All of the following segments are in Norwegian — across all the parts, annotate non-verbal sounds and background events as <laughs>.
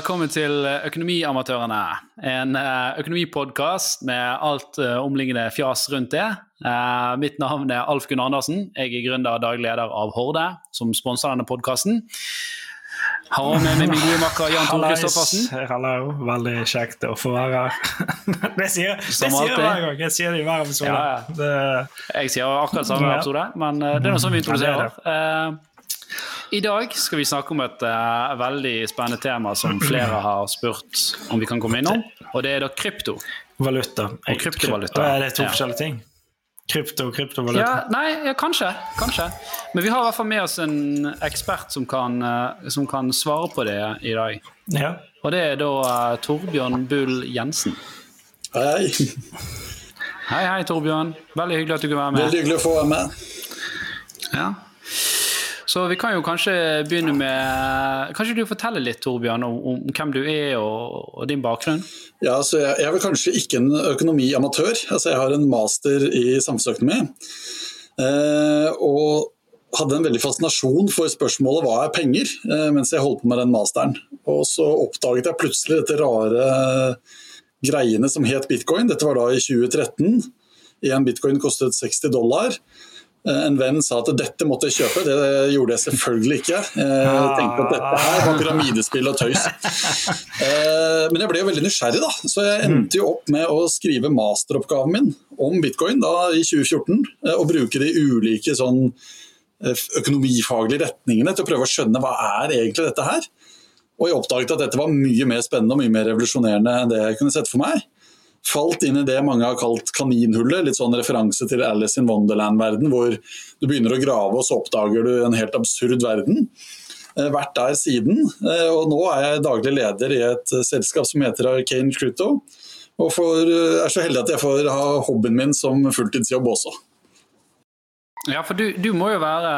velkommen til Økonomiamatørene. En eh, økonomipodkast med alt eh, omliggende fjas rundt det. Eh, mitt navn er Alf Gunn Andersen. Jeg er gründer og daglig leder av Horde, som sponser denne podkasten. Har med meg min gode makker Jan Tore Kristoffersen. Hallo, veldig kjekt å få være her. <laughs> det sier, det sier jeg hver gang. Jeg sier det i hver episode. Ja, ja. Det, Jeg sier akkurat samme episode, men det er noe sånn vi Ja, det introduserer. I dag skal vi snakke om et uh, veldig spennende tema som flere har spurt om vi kan komme innom, og det er da krypto. valuta. Og kryptovaluta. Er det to Ja. forskjellige ting? Krypto og kryptovaluta? Ja, nei, ja, kanskje. Kanskje. Men vi har i hvert fall med oss en ekspert som kan, uh, som kan svare på det i dag. Ja. Og det er da uh, Torbjørn Bull Jensen. Hei, Hei, hei, Torbjørn. Veldig hyggelig at du kunne være med. veldig hyggelig å få være med. Ja. Så vi kan jo kanskje begynne med Kanskje du forteller litt, Torbjørn, om, om hvem du er og, og din bakgrunn? Ja, så jeg, jeg er vel kanskje ikke en økonomiamatør. Altså, jeg har en master i samfunnsøkonomi. Eh, og hadde en veldig fascinasjon for spørsmålet hva er penger, eh, mens jeg holdt på med den masteren. Og så oppdaget jeg plutselig dette rare greiene som het bitcoin. Dette var da i 2013. En bitcoin kostet 60 dollar. Eh, En venn sa at dette måtte jeg kjøpe, det gjorde jeg selvfølgelig ikke. Jeg tenkte at dette her var pyramidespill og tøys. Eh, Men jeg ble jo veldig nysgjerrig, da. så jeg endte jo opp med å skrive masteroppgaven min om bitcoin da i 2014. eh, Og bruke de ulike sånn eh, økonomifaglige retningene til å prøve å skjønne hva er egentlig dette her. Og jeg oppdaget at dette var mye mer spennende og mye mer revolusjonerende enn det jeg kunne sett for meg. Falt inn i det mange har kalt kaninhullet, litt sånn referanse til Alice in Wonderland-verden, hvor du begynner å grave og så oppdager du en helt absurd verden. Eh, Vært der siden, eh, og nå er jeg daglig leder i et eh, selskap som heter Arcane Cruto. Og eh, er så heldig at jeg får ha hobbyen min som fulltidsjobb også. Ja, for du, du må jo være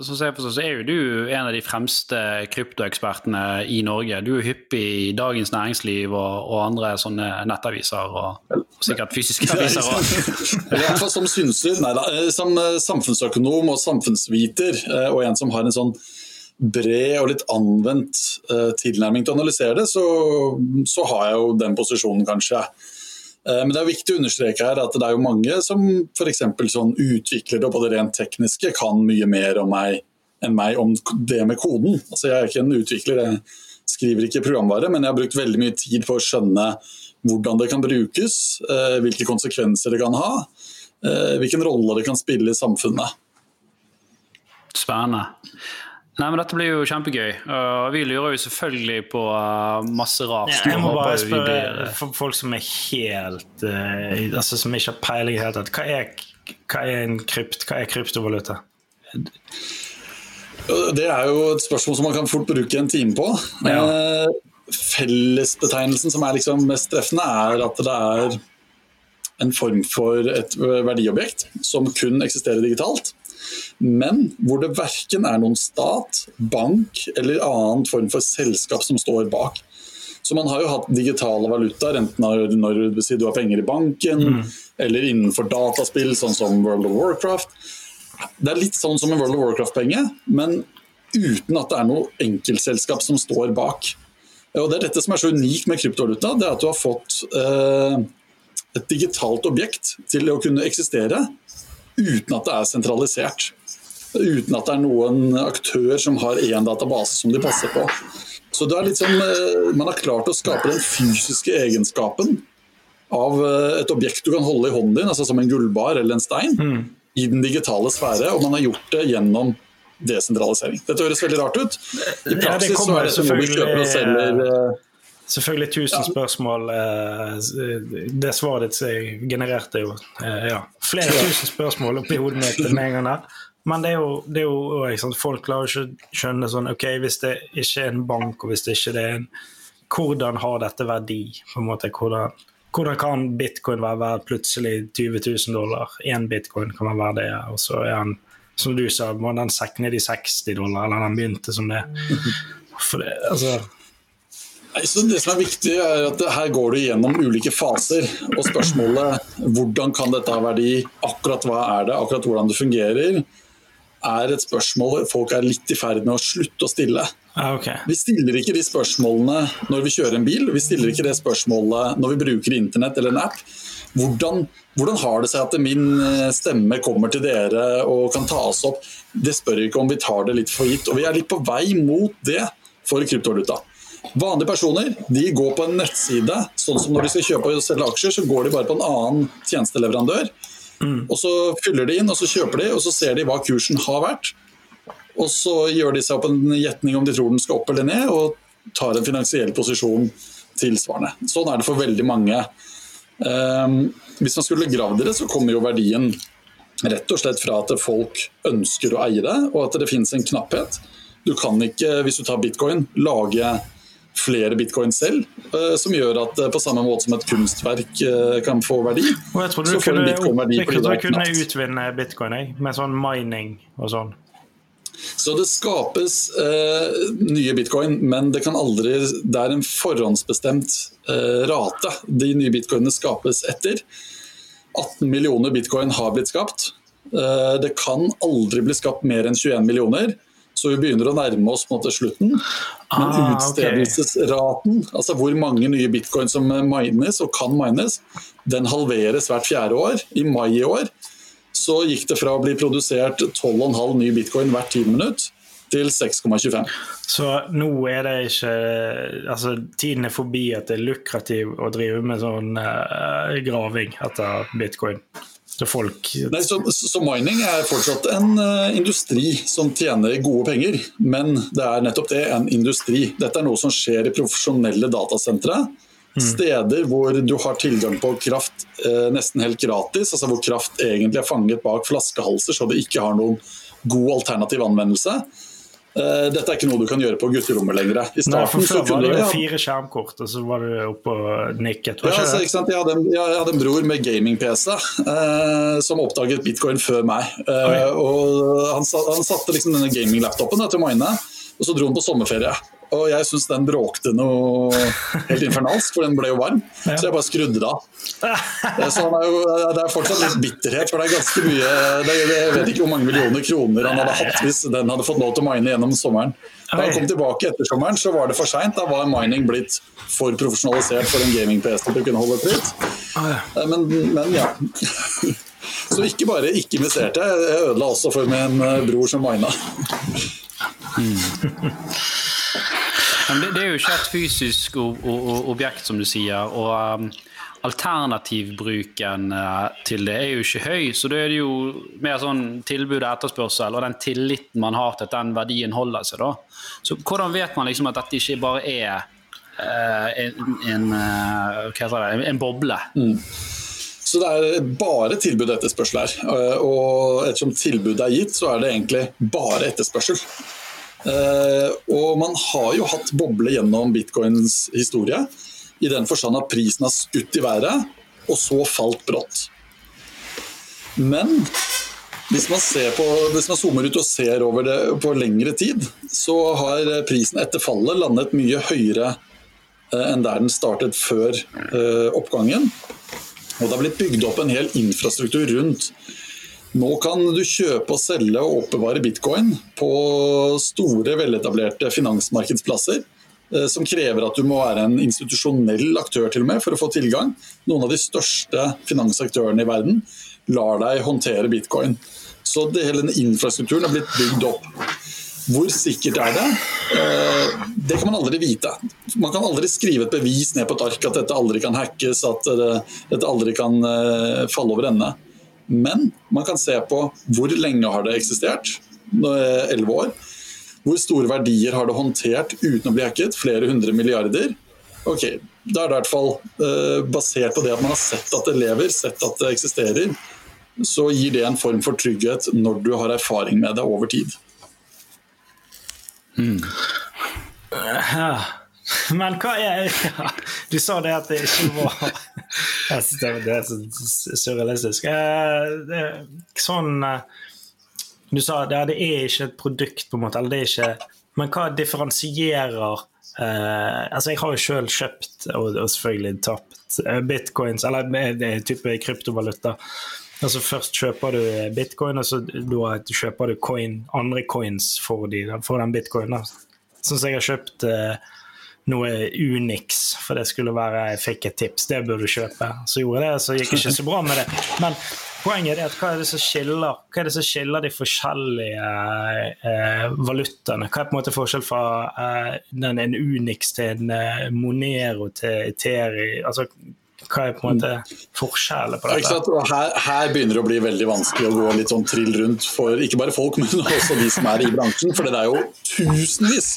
Som jeg forstår, så er jo du en av de fremste kryptoekspertene i Norge. Du er hyppig i Dagens Næringsliv og, og andre sånne nettaviser, og, og sikkert fysiske aviser òg. <laughs> I hvert fall som synser, nei da, eh, som eh, samfunnsøkonom og samfunnsviter, eh, og en som har en sånn bred og litt anvendt tilnærming til å analysere det, så, så har jeg jo den posisjonen, kanskje. Eh, Men det er viktig å understreke her at det er jo mange som f.eks. sånn utviklere på det rent tekniske kan mye mer om meg enn meg om det med koden. Altså Jeg er ikke en utvikler, jeg skriver ikke programvare, men jeg har brukt veldig mye tid på å skjønne hvordan det kan brukes, eh, hvilke konsekvenser det kan ha, eh, hvilken rolle det kan spille i samfunnet. Spennende. Nei, men Dette blir jo kjempegøy. og vi lurer jo selvfølgelig på uh, masse rart. Jeg må bare spørre blir- for folk som er helt uh, altså Som ikke har peiling i det hele tatt. Hva er, hva er en krypt, hva er kryptovaluta? Det er jo et spørsmål som man kan fort bruke en time på. Ja. Eh, Fellesbetegnelsen som er liksom mest treffende, er at det er en form for et verdiobjekt som kun eksisterer digitalt. Men hvor det verken er noen stat, bank eller annen form for selskap som står bak. Så man har jo hatt digitale valutaer, enten når, når du har penger i banken, eller innenfor dataspill, sånn som World of Warcraft. Det er litt sånn som en World of Warcraft-penge, men uten at det er noe enkeltselskap som står bak. Og Det er dette som er så unikt med kryptovaluta, det er at du har fått eh, et digitalt objekt til å kunne eksistere uten at det er sentralisert. Uten at det er noen aktør som har én database som de passer på. Så det er litt som, eh, Man har klart å skape den fysiske egenskapen av eh, et objekt du kan holde i hånden din, altså som en gullbar eller en stein, i den digitale sfære, og man har gjort det gjennom desentralisering. Dette høres veldig rart ut. I Ja, praksis så er det noe vi kjøper og selger eh, Selvfølgelig 1000 spørsmål. eh, Det svaret ditt som genererte jo eh, ja, flere tusen spørsmål oppi hodet mitt med en gang der. Men det er jo, det er jo sant, folk klarer ikke å skjønne sånn Ok, hvis det ikke er en bank, og hvis det ikke er en Hvordan har dette verdi? på en måte, Hvordan, hvordan kan bitcoin være verdt plutselig 20 000 dollar? Én bitcoin kan være verdt det, og så er den, som du sa, må den sekke ned i 60 dollar, eller den begynte som det. <laughs> For det, altså så Det som er viktig, er at her går du gjennom ulike faser. Og spørsmålet hvordan kan dette ha verdi, akkurat hva er det, akkurat hvordan det fungerer, er et spørsmål folk er litt i ferd med å slutte å stille. Ah, okay. Vi stiller ikke de spørsmålene når vi kjører en bil, vi stiller ikke det spørsmålet når vi bruker internett eller en app. Hvordan, hvordan har det seg at min eh, stemme kommer til dere og kan tas opp? Det spør ikke om vi tar det litt for gitt. Og vi er litt på vei mot det for kryptovaluta. Vanlige personer de går på en nettside, sånn som når de skal kjøpe og selge aksjer, så går de bare på en annen tjenesteleverandør. Mm. Og Så fyller de inn, og så kjøper de, og så ser de hva kursen har vært. Og så gjør de seg opp en gjetning om de tror den skal opp eller ned, og tar en finansiell posisjon tilsvarende. Sånn er det for veldig mange. Um, hvis man skulle gravd i det, så kommer jo verdien rett og slett fra at folk ønsker å eie det, og at det finnes en knapphet. Du kan ikke, hvis du tar bitcoin, lage flere bitcoin selv, uh, som gjør at uh, på samme måte som et kunstverk uh, kan få verdi, så får kunne, bitcoin verdi jeg trodde du kunne utvinne bitcoin jeg, med sånn mining og sånn. Så det skapes nye bitcoin, men det kan aldri Det er en forhåndsbestemt rate de nye bitcoinene skapes etter. 18 millioner bitcoin har blitt skapt. Det kan aldri bli skapt mer enn 21 millioner. Så vi begynner å nærme oss på en måte slutten. Men ah, utstedelsesraten, okay. altså hvor mange nye bitcoin som mines og kan mines, den halveres hvert fjerde år. I mai i år så gikk det fra å bli produsert 12,5 nye bitcoin hvert tiende minutt til 6,25. Så nå er det ikke Altså, tiden er forbi at det er lukrativt å drive med sånn uh, graving etter bitcoin? Til folk. Nei, så, så, mining er fortsatt en uh, industri som tjener gode penger, men det er nettopp det, en industri. Dette er noe som skjer i profesjonelle datasentre. Mm. Steder hvor du har tilgang på kraft uh, nesten helt gratis, altså hvor kraft egentlig er fanget bak flaskehalser, så det ikke har noen god alternativ anvendelse. Uh, dette er ikke noe du kan gjøre på gutterommet lenger. I starten Nei, for Før var det jo fire skjermkort, og så var du oppe og nikket. Ja, altså, jeg, hadde en, jeg, hadde en, bror med gaming-PC uh, som oppdaget bitcoin før meg. Uh, og han, han, satte liksom denne gaming-laptopen til mine, og så dro han på sommerferie. Og jeg syns den bråkte noe helt infernalsk, for den ble jo varm. Ja. Så jeg bare skrudde det av. Så er jo, det er fortsatt litt bitterhet, for det er ganske mye det Jeg vet ikke hvor mange millioner kroner han hadde hatt hvis den hadde fått lov til å mine gjennom sommeren. Da han kom tilbake etter sommeren, så var det for seint. Da var mining blitt for profesjonalisert for en gaming-PC til å kunne holde fritt. Eh, men, men ja. Så ikke bare ikke investerte, jeg ødela også for min eh, bror som mina. Det, det, er jo ikke et fysisk objekt, som du sier. og um, Alternativbruken uh, til det er jo ikke høy, så da er det jo mer sånn tilbud og etterspørsel og den tilliten man har til at den verdien holder seg. da. Så Hvordan vet man liksom at dette ikke bare er uh, en, en, uh, det, en, boble? Mm. Så det er bare tilbud og etterspørsel her. Og ettersom tilbudet er gitt, så er det egentlig bare etterspørsel. Eh, og man har jo hatt boble gjennom bitcoins historie, i den forstand at prisen har skutt i været, og så falt brått. Men hvis man, på, hvis man, zoomer ut og ser over det på lengre tid, så har prisen etter fallet landet mye høyere eh, enn der den startet før eh, oppgangen. Og det har blitt bygd opp en hel infrastruktur rundt nå kan du kjøpe og selge og oppbevare bitcoin på store, veletablerte finansmarkedsplasser. Eh, som krever at du må være en institusjonell aktør til og med for å få tilgang. Noen av de største finansaktørene i verden lar deg håndtere bitcoin. Så det, hele den infrastrukturen er blitt bygd opp. Hvor sikkert er det? Eh, det kan man aldri vite. Man kan aldri skrive et bevis ned på et ark at dette aldri kan hackes, at dette aldri kan eh, falle over ende. Men man kan se på hvor lenge har det eksistert, elleve år. Hvor store verdier har det håndtert uten å bli hacket? Flere hundre milliarder? Ok, Da er det i hvert fall eh, basert på det at man har sett at det lever, sett at det eksisterer, så gir det en form for trygghet når du har erfaring med det over tid. Mm. <laughs> Men hva er <laughs> ja, Du sa det at det ikke var <laughs> Jeg syns det er så surrealistisk. Eh, sånn eh, Du sa det, det er ikke et produkt, på en måte. eller det er ikke, Men hva differensierer eh, altså Jeg har jo sjøl kjøpt og, selvfølgelig tapt eh, bitcoins, eller det er type kryptovaluta. Altså Først kjøper du bitcoin, og så kjøper du coin, andre coins for, de, for den bitcoinen. Sånn som jeg har kjøpt uh, noe Unix, for det skulle være Jeg fikk et tips, det burde du kjøpe. Så gjorde jeg det, så gikk det ikke så bra med det. Men poenget er at hva er det som skiller, hva er det som skiller de forskjellige eh, valutaene? Hva er på en måte forskjell fra den, en Unix til en Monero til Eteri? Altså, hva er på en måte forskjellen på dette? Her, her, begynner det å bli veldig vanskelig å gå litt sånn trill rundt for ikke bare folk, <laughs> men også de som er i bransjen. For det er jo tusenvis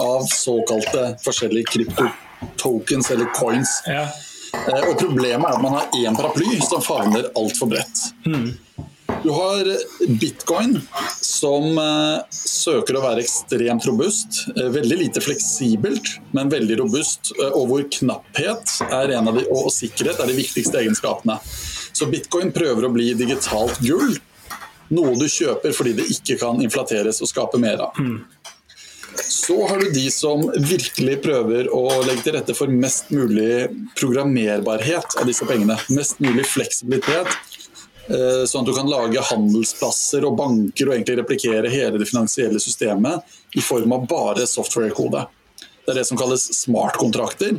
av såkalte forskjellige kryptotokens eller coins. Ja. Eh, og Problemet er at man har én paraply som favner altfor bredt. Mm. Du har bitcoin, som eh, søker å være ekstremt robust. Eh, veldig lite fleksibelt, men veldig robust. Og hvor knapphet de, og sikkerhet er de viktigste egenskapene. Så bitcoin prøver å bli digitalt gull. Noe du kjøper fordi det ikke kan inflateres og skape mer av. Så har du de som virkelig prøver å legge til rette for mest mulig programmerbarhet av disse pengene. Mest mulig fleksibilitet Eh, sånn at du kan lage handelsplasser og banker og egentlig replikere hele det finansielle systemet i form av bare software-kode. Det er det som kalles smartkontrakter.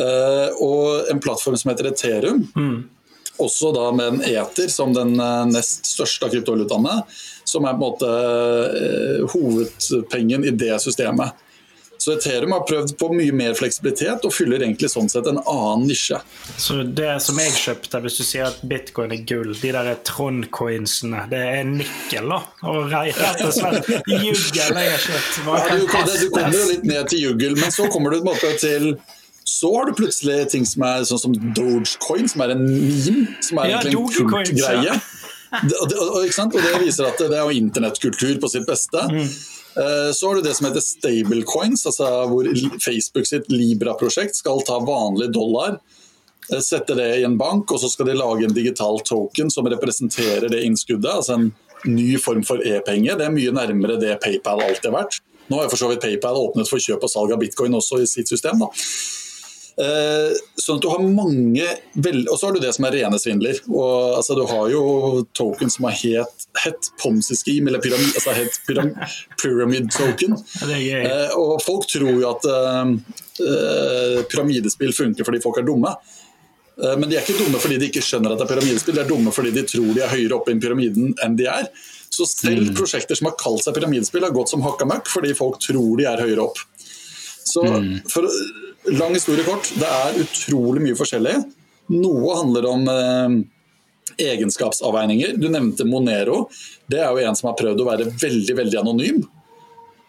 Eh, og en plattform som heter Ethereum, mm. også da med en eter som den eh, nest største av kryptovalutaene, som er på en måte hovedpengen i det systemet. Så Ethereum har prøvd på mye mer fleksibilitet og fyller egentlig sånn sett en annen nisje. Så det som jeg kjøpte, hvis du sier at bitcoin er gull, de der Trond-coinsene, det er nikkel, da? Og rett og slett juggel jeg har kjøpt. Ja, du, du, kommer jo litt ned til juggel, men så kommer du til så har du plutselig ting som er sånn som Dogecoin, som er en meme. Som er egentlig en kultgreie. Ja. Det, og, og, det viser at det er jo internettkultur på sitt beste. Mm. Eh, så har du det som heter stablecoins, altså hvor Facebook sitt Libra-prosjekt skal ta vanlig dollar, eh, sette det i en bank, og så skal de lage en digital token som representerer det innskuddet. altså en ny form for e-penger. Det er mye nærmere det PayPal alltid har vært. Nå har jo for så vidt PayPal åpnet for kjøp og salg av bitcoin også i sitt system. da. Eh, sånn at du har mange Og så har du det som er rene svindler. Og, altså, du har jo token som har het, het Ponzi Scheme, eller pyramid, altså, het pyram, Pyramid Token. Eh, og folk tror jo at uh, pyramidespill funker fordi folk er dumme. Uh, men de er ikke dumme fordi de ikke skjønner at det er pyramidespill, de er dumme fordi de tror de er høyere oppe i pyramiden enn de er. Så selv mm. prosjekter som har kalt seg pyramidespill, har gått som hakka møkk fordi folk tror de er høyere opp. Så mm. for lang historie kort, det er utrolig mye forskjellig. Noe handler om eh, egenskapsavveininger. Du nevnte Monero. Det er jo en som har prøvd å være veldig, veldig anonym.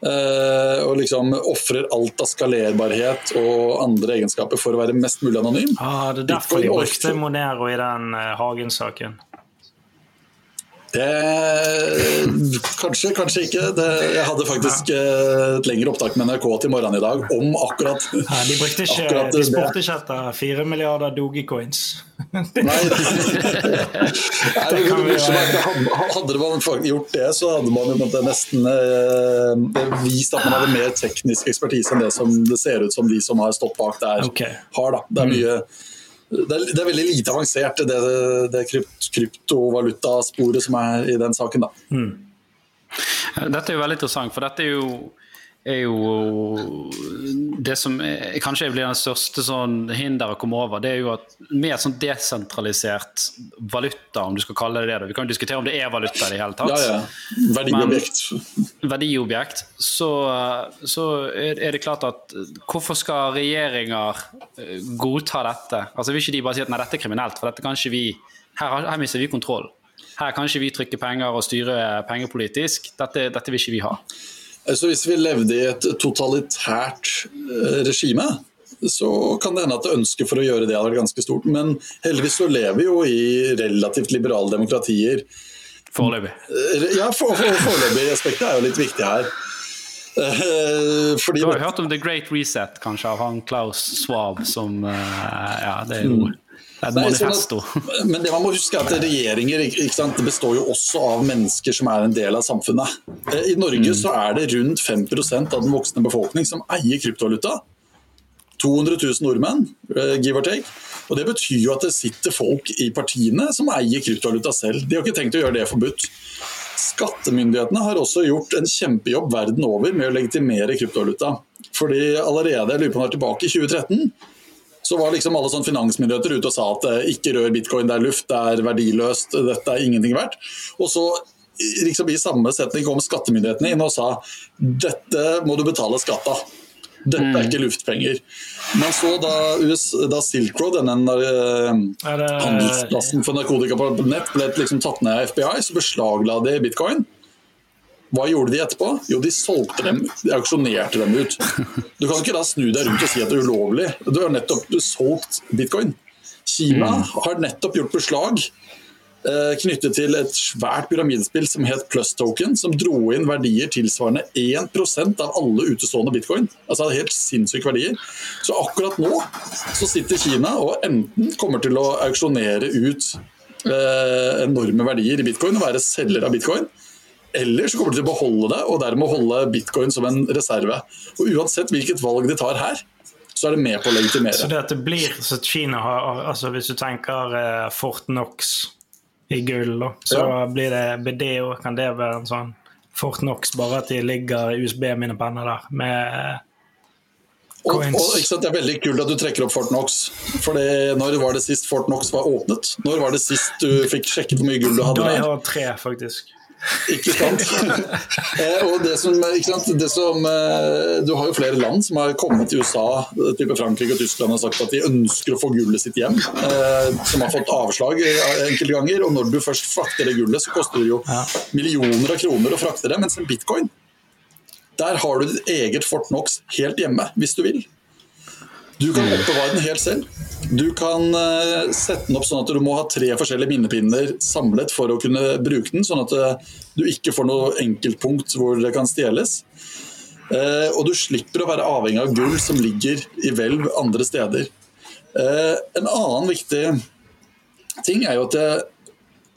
Eh, og liksom ofrer alt av skalerbarhet og andre egenskaper for å være mest mulig anonym. Ah, det er derfor de brukte Monero i den uh, Hagen-saken. Det, kanskje, kanskje ikke. Det, jeg hadde faktisk ja. et lengre opptak med NRK til morgenen i dag om akkurat ja, De brukte ikke, de spurte ikke etter fire milliarder dogecoins. Nei, <laughs> det det hadde man gjort det, så hadde man jo nesten eh, vist at man hadde mer teknisk ekspertise enn det som det ser ut som de som har stått bak der, okay. har. Da. Det er mye det er, det er, veldig lite avansert, det, det krypt, kryptovalutasporet som er i den saken. Da. Mm. Dette er jo veldig interessant, for dette er jo er jo det som er, kanskje blir den største sånn hinderet å komme over, det er jo at med et sånn desentralisert valuta, om du skal kalle det det Vi kan jo diskutere om det er valuta i det hele tatt. Ja, ja. Verdiobjekt. Men, verdiobjekt. Så, så, er det klart at hvorfor skal regjeringer eh, godta dette? Altså Vil ikke de bare si at nei, dette er kriminelt, for dette kan ikke vi her, her mister vi kontroll. Her kan ikke vi trykke penger og styre pengepolitisk. Dette, dette vil ikke vi ha. Altså Hvis vi levde i et totalitært eh, regime, så kan det hende at ønsket for å gjøre det hadde vært ganske stort. Men heldigvis så lever vi jo i relativt liberale demokratier. Foreløpig. Eh, ja, for, for, foreløpig aspektet er jo litt viktig her. Eh, fordi, du har hørt om The Great Reset, kanskje, av han Klaus Schwab, som Ja, det er jo mm. Et manifesto. <laughs> Men det man må huske er at regjeringer sant, består jo også av mennesker som er en del av samfunnet. Eh, I Norge mm. så er det rundt 5% av den voksne befolkning som eier kryptovaluta. 200 000 nordmenn, eh, give or take. Og Det betyr jo at det sitter folk i partiene som eier kryptovaluta selv. De har ikke tenkt å gjøre det forbudt. Skattemyndighetene har også gjort en kjempejobb verden over med å legitimere kryptovaluta. Fordi allerede, jeg lurer på om det er tilbake i 2013, så var liksom alle sånn finansmyndigheter ute og sa at eh, ikke rør bitcoin, det er luft, det er verdiløst, dette er ingenting verdt. Og så liksom i samme setning kom skattemyndighetene inn og sa dette må du betale skatt av. Dette er ikke luftpenger. Man så da, US, da Silk Road, denne uh, handelsplassen for narkotika på nett, ble liksom tatt ned av FBI, så beslagla de bitcoin. Hva gjorde de etterpå? Jo, de solgte dem, de auksjonerte dem ut. Du kan ikke da snu deg rundt og si at det er ulovlig. Du har nettopp solgt bitcoin. Kina mm. har nettopp gjort beslag eh, knyttet til et svært pyramidespill som het Plus Token, som dro inn verdier tilsvarende 1% av alle utestående bitcoin. Altså helt sinnssyke verdier. Så akkurat nå så sitter Kina og enten kommer til å auksjonere ut eh, enorme verdier i bitcoin og være selger av bitcoin, eller så kommer de til å beholde det og dermed holde bitcoin som en reserve. Og Uansett hvilket valg de tar her, så er det med på å legitimere. Så det at det blir så Kina har altså Hvis du tenker uh, Fort Knox i gull, da, så ja. blir det BDO, kan det være en sånn Fort Knox, bare at de ligger USB-minnepenner der med coins. og, og Det er veldig kult at du trekker opp Fort Knox. For når var det sist Fort Knox var åpnet? Når var det sist du fikk sjekket hvor mye gull du hadde? Da jeg har tre, faktisk. Ikke sant? <laughs> Eh, og det som, det som, eh, Du har jo flere land som har kommet til USA, type Frankrike og Tyskland, og sagt at de ønsker å få gullet sitt hjem. Eh, som har fått avslag enkelte ganger. Og når du først frakter det gullet, så koster det jo millioner av kroner å frakte det. Mens en bitcoin, der har du ditt eget Fort Knox helt hjemme, hvis du vil. Du kan oppbevare den helt selv. Du kan uh, sette den opp sånn at du må ha tre forskjellige minnepinner samlet for å kunne bruke den, sånn at uh, du ikke får noe enkeltpunkt hvor det kan stjeles. Uh, og du slipper å være avhengig av gull som ligger i hvelv andre steder. en annen viktig ting er jo at jeg,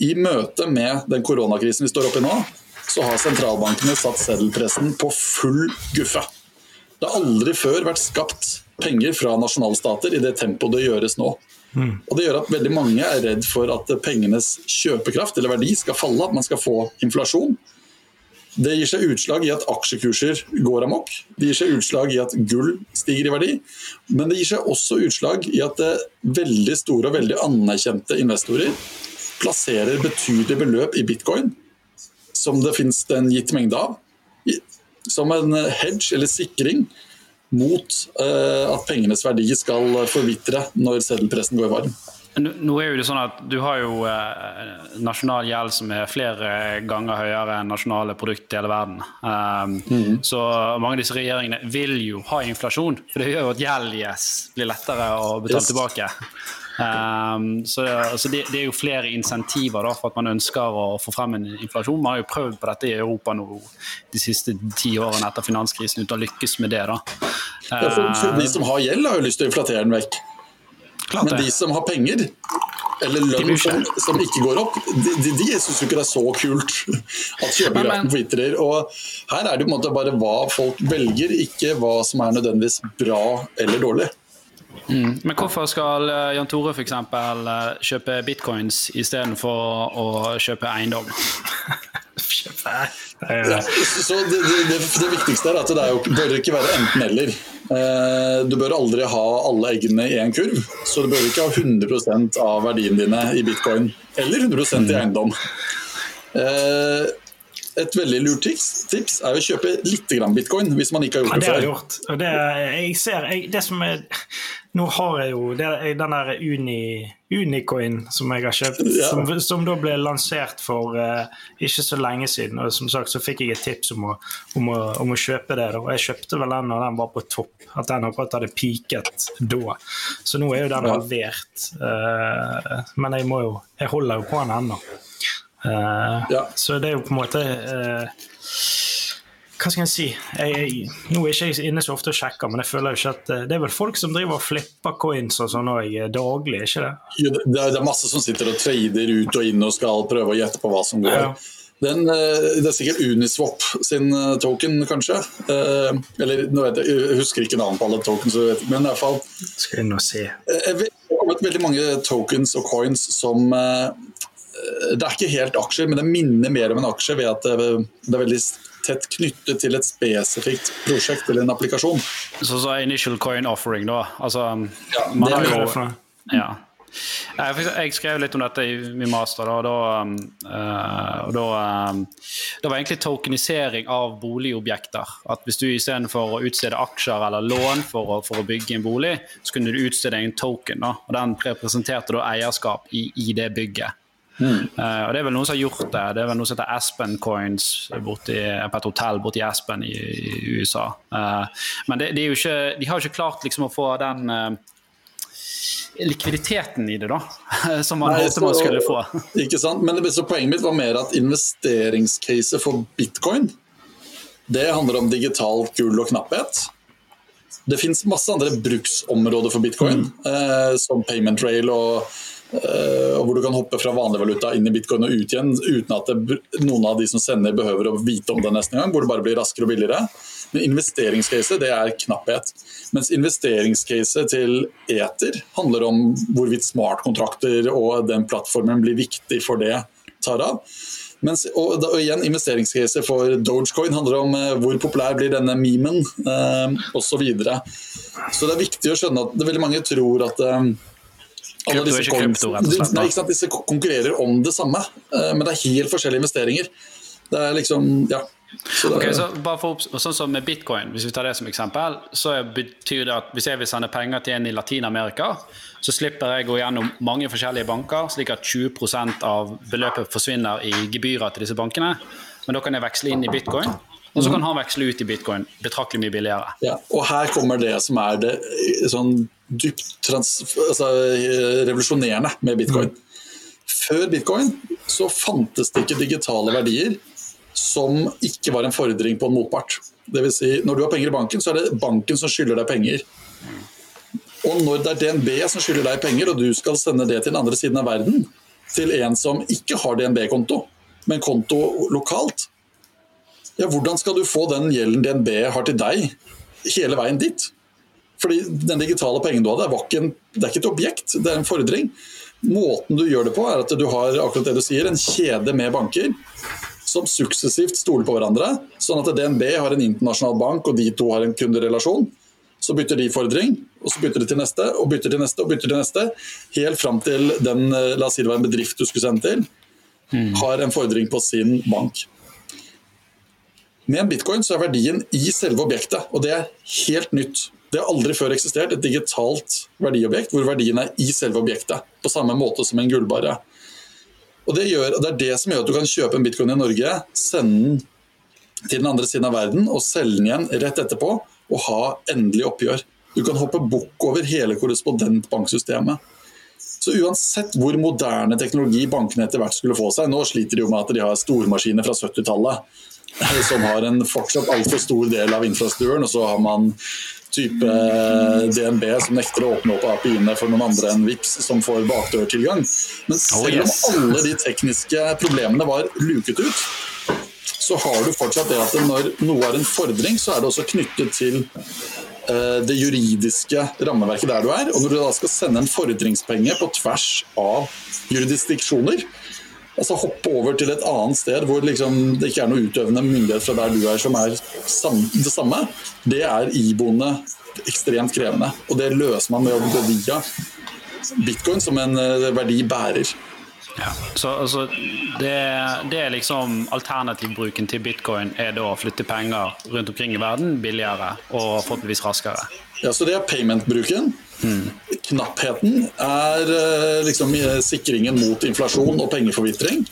i møte med den koronakrisen vi står oppe i nå, så har sentralbankene satt seddelpressen på full guffe. Det har aldri før vært skapt penger fra nasjonalstater i det tempoet det gjøres nå. Mm. Og Det gjør at veldig mange er redd for at pengenes kjøpekraft eller verdi skal falle, at man skal få inflasjon. Det gir seg utslag i at aksjekurser går amok. Det gir seg utslag i at gull stiger i verdi. Men det gir seg også utslag i at veldig store og veldig anerkjente investorer plasserer betydelige beløp i bitcoin, som det finnes en gitt mengde av, som en hedge eller sikring mot uh, at pengenes verdi skal forvitre når seddelpressen går varm. Nå er jo det sånn at Du har jo eh, nasjonal gjeld som er flere ganger høyere enn nasjonale produkter i hele verden. Um, mm. Så mange av disse regjeringene vil jo ha inflasjon, for det gjør jo at gjeld yes, blir lettere å betale yes. tilbake. Um, så, altså det, det, er jo flere insentiver da, for at man ønsker å få frem en inflasjon. Man har jo prøvd på dette i Europa nå de siste ti årene etter finanskrisen uten å lykkes med det. da. Ja, for, for de som har gjeld, har jo lyst til å inflatere den vekk. Men de som har penger, eller lønn som, som, ikke går opp, de, de, de syns jo ikke det er så kult at kjøpekraften forvitrer. Og her er det på en måte bare hva folk velger, ikke hva som er nødvendigvis bra eller dårlig. Mm. Men hvorfor skal eh, Jan Tore f.eks. Eh, kjøpe bitcoins istedenfor å kjøpe eiendom? <laughs> ja, så det, det, det, viktigste er at det er jo, bør ikke være enten-eller. Eh, du bør aldri ha alle eggene i en kurv, så du bør ikke ha 100% av verdiene dine i bitcoin eller 100% i mm. eiendom. Et veldig lurt tips, tips er å kjøpe litt bitcoin hvis man ikke har gjort det, ja, det før. Gjort. Og det, jeg ser, jeg, det som er nå har jeg jo den der Uni, Unicoin som jeg har kjøpt, ja. som, som, da ble lansert for uh, ikke så lenge siden. Og som sagt så fikk jeg et tips om å, om å, om å kjøpe det. Da. Og jeg kjøpte vel den når den var på topp, at den akkurat hadde peaket da. Så nå er jo den halvert. Uh, men jeg må jo Jeg holder jo på den ennå. Uh, ja. Så det er jo på en måte hva skal jeg si jeg, jeg, Nå er jeg ikke inne så ofte og sjekker, men jeg føler jo ikke at eh, det er vel folk som driver og flipper coins og sånn òg eh, daglig, ikke det? Jo, det, er, det, er, masse som sitter og trader ut og inn og skal prøve å gjette på hva som går. Ja. Den, eh, det er sikkert Uniswap sin token, kanskje. Eller nå vet jeg, jeg husker ikke navnet på alle tokens, men i hvert fall Skal inn og se. Det har kommet veldig mange tokens og coins som det er ikke helt aksjer, men det minner mer om en aksje ved at det, det er veldig tett knyttet til et spesifikt prosjekt eller en applikasjon. Så, så initial coin offering, da. Altså, Ja, man det har jo? Ja. Jeg, eksempel- jeg skrev litt om dette i min master. Da, og da, um, eh, og da, um, det var egentlig tokenisering av boligobjekter. At Hvis du istedenfor å utstede aksjer eller lån for å, for å bygge en bolig, så kunne du utstede en token. Da, og Den representerte da eierskap i, i det bygget. Eh, og Det er vel noen som har gjort det. Det er vel noe som heter Aspen Coins borti, på et hotell borti Aspen i, i USA. Uh, men det, de, jo ikke, de har jo ikke klart liksom å få den uh, likviditeten i det, da. <laughs> Som man Nei, så, man skulle få. <laughs> Ikke sant? Men det, så poenget mitt var mer at investeringscaset for bitcoin, det handler om digitalt gull og knapphet. Det fins masse andre bruksområder for bitcoin, eh, som payment rail og, eh, og hvor du kan hoppe fra vanlig valuta inn i bitcoin og ut igjen uten at det, noen av de som sender behøver å vite om det neste gang, hvor det bare blir raskere og billigere. Men investeringscaset det er knapphet. Mens investeringscaset til Eter handler om hvorvidt smartkontrakter og den plattformen blir viktig for det tar av. Mens, og, og igjen, Investeringscaset for Dogecoin handler om eh, hvor populær blir denne memen eh, osv. Så, videre. så det er viktig å skjønne at det veldig mange tror at eh, Krypto er ikke krypto, rett og slett. Nei, ikke sant? Disse konkurrerer om det samme, eh, men det er helt forskjellige investeringer. Det er liksom, ja. Så det, okay, så bare for, sånn som med bitcoin, hvis vi tar det som eksempel, så betyr det at hvis jeg vil sende penger til en i Latin-Amerika, så slipper jeg å gå gjennom mange forskjellige banker, slik at 20% av beløpet forsvinner i gebyrer til disse bankene. Men da kan jeg veksle inn i bitcoin, og så kan han veksle ut i bitcoin betraktelig mye billigere. Ja, og her kommer det som er det eh, sånn dypt trans, altså, eh, revolusjonerende med bitcoin. Før bitcoin så fantes det ikke digitale verdier som ikke var en fordring på en motpart. Det vil si, når du har penger i banken, så er det banken som skylder deg penger. Og når det er DNB som skylder deg penger, og du skal sende det til den andre siden av verden, til en som ikke har DNB-konto, men konto lokalt, ja, hvordan skal du få den gjelden DNB har til deg, hele veien dit? Fordi den digitale pengen du hadde, en, det er ikke et objekt, det er en fordring. Måten du gjør det på, er at du har akkurat det du sier, en kjede med banker som suksessivt stoler på hverandre. Sånn at DNB har en internasjonal bank, og de to har en kunderelasjon. Så bytter de fordring, og så bytter de til neste, og bytter til neste, og bytter til neste. Helt fram til den, eh, la oss si det var en bedrift du skulle sende til, har en fordring på sin bank. Med en bitcoin så er verdien i selve objektet, og det er helt nytt. Det har aldri før eksistert et digitalt verdiobjekt hvor verdien er i selve objektet, på samme måte som en gullbare. Og det, gjør, det er det som gjør at du kan kjøpe en bitcoin i Norge, sende den til den andre siden av verden og selge den igjen rett etterpå og ha endelig oppgjør. Du kan hoppe bukk over hele korrespondentbanksystemet. Så uansett hvor moderne teknologi bankene etter hvert skulle få seg Nå sliter de jo med at de har stormaskiner fra 70-tallet eh, som har en fortsatt altfor stor del av infrastrukturen, og så har man type DNB som nekter å åpne opp API-ene for noen andre enn VIPS som får bakdørtilgang. Men selv Oh, om alle de tekniske problemene var luket ut, så har du fortsatt det at når noe er en fordring, så er det også knyttet til eh, det juridiske rammeverket der du er. Og når du da skal sende en fordringspenge på tvers av jurisdiksjoner, altså hoppe over til et annet sted hvor liksom det ikke er noe utøvende myndighet fra der du er som er det samme, det er iboende ekstremt krevende. Og det løser man med å gå via bitcoin som en verdi bærer. Ja. Så altså, det, det er liksom alternativbruken til bitcoin er da å flytte penger rundt omkring i verden billigere og forhåpentligvis raskere. Ja, så det er payment-bruken. Knappheten er eh, liksom eh, sikringen mot inflasjon og pengeforvitring.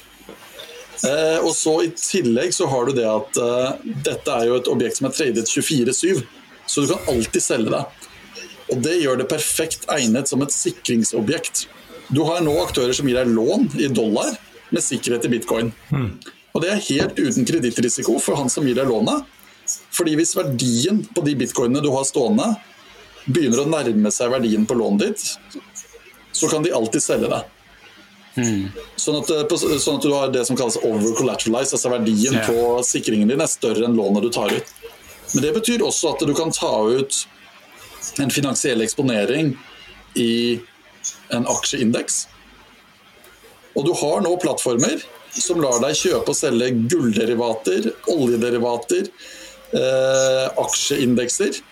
Eh, og så I tillegg så har du det at eh, dette er jo et objekt som er tradet 24-7, så du kan alltid selge det. Og Det gjør det perfekt egnet som et sikringsobjekt. Du har nå aktører som gir deg lån i dollar med sikkerhet i bitcoin. Og Det er helt uten kredittrisiko for han som gir deg lånet. Fordi hvis verdien på de bitcoinene du har stående, begynner å nærme seg verdien på lånet ditt, så kan de alltid selge det. Sånn, at, eh, sånn at du har det som kalles over-collateralized, altså verdien yeah. på sikringen din er større enn lånet du tar ut. Men det betyr også at du kan ta ut en finansiell eksponering i en aksjeindeks. Og du har nå plattformer som lar deg kjøpe og selge gullderivater, oljederivater, eh, aksjeindekser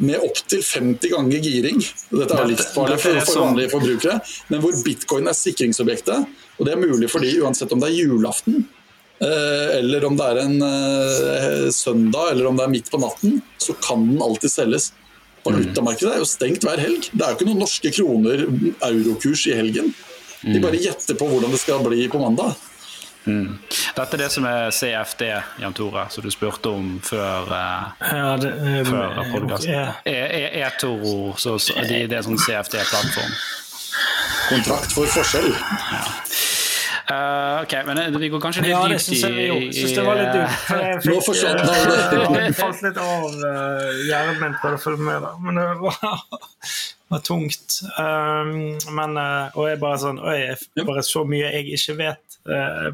med opptil 50 ganger giring. Dette er livsfarlig for, for vanlige forbrukere. Men hvor bitcoin er sikringsobjektet. Og det er mulig fordi uansett om det er julaften, eh, eller om det er en eh, søndag eller om det er midt på natten, så kan den alltid selges. Valutamarkedet er jo stengt hver helg. Det er jo ikke noen norske kroner eurokurs i helgen. De bare gjetter på hvordan det skal bli på mandag. Mm. Dette er det som er CFD, Jan Tore, som du spurte om før, eh, Ja, det, eh, før podkasten. ja. E-Toro, så, så de, det er sånn CFD-plattform. Kontrakt for forskjell. Eh, ok, men vi går kanskje litt Ja, det dypt syns jeg jo. i, Syns det var litt dumt. jeg Nå fikk, forsvant det. <laughs> det falt litt av uh, hjernen min prøvde å følge med, da. Men <laughs> det var, var tungt. Um, men, eh, og jeg bare sånn Oi, jeg bare så mye jeg ikke vet. Uh,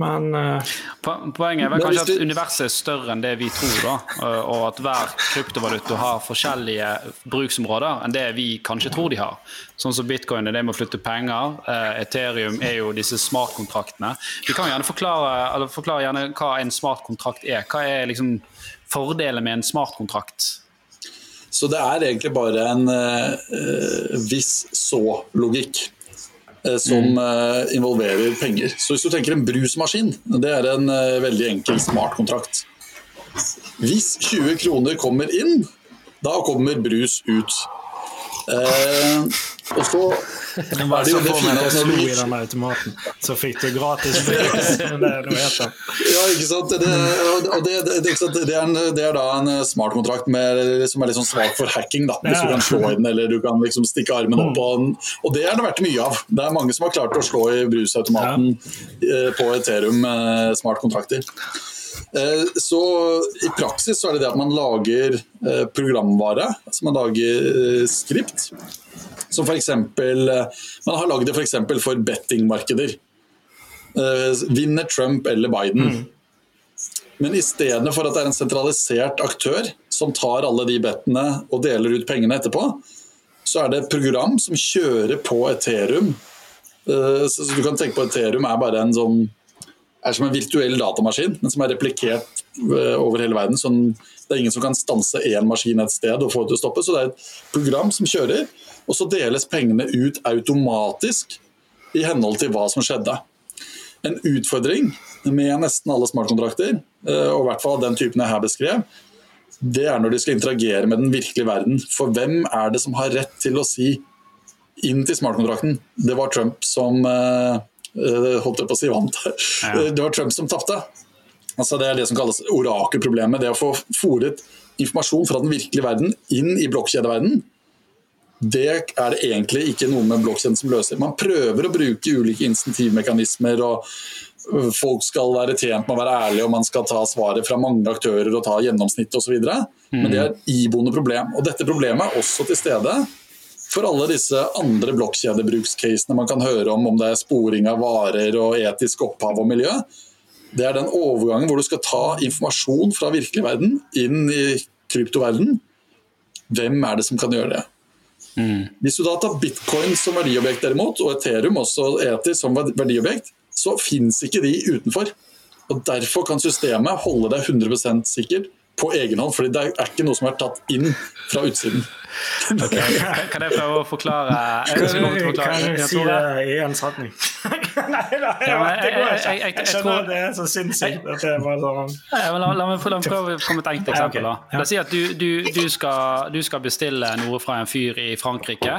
men uh, Poenget er vel kanskje at universet er større enn det vi tror, da, og- at hver kryptovaluta har forskjellige bruksområder enn det vi kanskje tror de har. Sånn som bitcoin er det med å flytte penger, Ethereum er jo disse smartkontraktene. Vi kan gjerne forklare, eller forklare gjerne hva en smartkontrakt er. Hva er liksom fordelen med en smartkontrakt? Så det er egentlig bare en eh, viss så-logikk eh, som eh, involverer penger. Så hvis du tenker en brusmaskin, det er en eh, veldig enkel smartkontrakt. Hvis 20 kroner kommer inn, da kommer brus ut. Eh, og så jeg var det så det fine at slo i den automaten, så fikk du gratis brus. <laughs> Ja, ikke sant. Det, og det, det, det, det, er, en, det er da en smartkontrakt med, som er litt sånn svak for hacking. Da. Hvis du kan slå i den eller du kan liksom stikke armen opp. Og, den. og det er det vært mye av. Det er mange som har klart å slå i brusautomaten eh, på Ethereum eh, smartkontrakter. Eh, Så i praksis så er det det at man lager eh, programvare, altså man lager eh, skript. Som eh, man har lagd det f.eks. For, for bettingmarkeder. Vinner Trump eller Biden? Men i stedet for at det er en sentralisert aktør som tar alle de bettene og deler ut pengene etterpå, så er det et program som kjører på Ethereum. Så du kan tenke på Ethereum er bare en sånn er som en virtuell datamaskin, men som er replikert eh, over hele verden. Sånn, det er ingen som kan stanse én maskin et sted og få det til å stoppe. Så det er et program som kjører, og så deles pengene ut automatisk i henhold til hva som skjedde. En utfordring med nesten alle smartkontrakter, eh, og i hvert fall den typen jeg her beskrev, det er når de skal interagere med den virkelige verden. For hvem er det som har rett til å si inn til smartkontrakten? Det var Trump som eh, holdt jeg på å si vant. Det var Trump som tapte. Altså det er det som kalles orakelproblemet. Det å få fòret informasjon fra den virkelige verden inn i blokkjedeverden. Det er det egentlig ikke noe med blokkjeden som løser. Man prøver å bruke ulike insentivmekanismer, og folk skal være tjent med å være ærlige, og man skal ta svaret fra mange aktører og ta gjennomsnittet osv. Men det er et iboende problem. Og dette problemet er også til stede for alle disse andre blokkjedebrukscasene man kan høre om, om det er sporing av varer og etisk opphav og miljø. Det er den overgangen hvor du skal ta informasjon fra virkelig verden inn i kryptoverden. Hvem er det som kan gjøre det? Hvis du da tar bitcoin som verdiobjekt derimot, og Ethereum også etisk som verdiobjekt, så fins ikke de utenfor. Og Derfor kan systemet holde deg 100% sikker på egen hånd, for det er ikke noe som er tatt inn fra utsiden. Okay. Kan jeg prøve å forklare? Jeg forklare. jeg Jeg si det i en setning? <laughs> Nei, da, det går jeg- ikke. jeg- jeg- jeg Jeg skjønner det er så sinnssykt at det er bare sånn Ja, men la, meg, prøve å komme et enkelt eksempel. La oss si at du, du, du, skal, du skal bestille noe fra en fyr i Frankrike.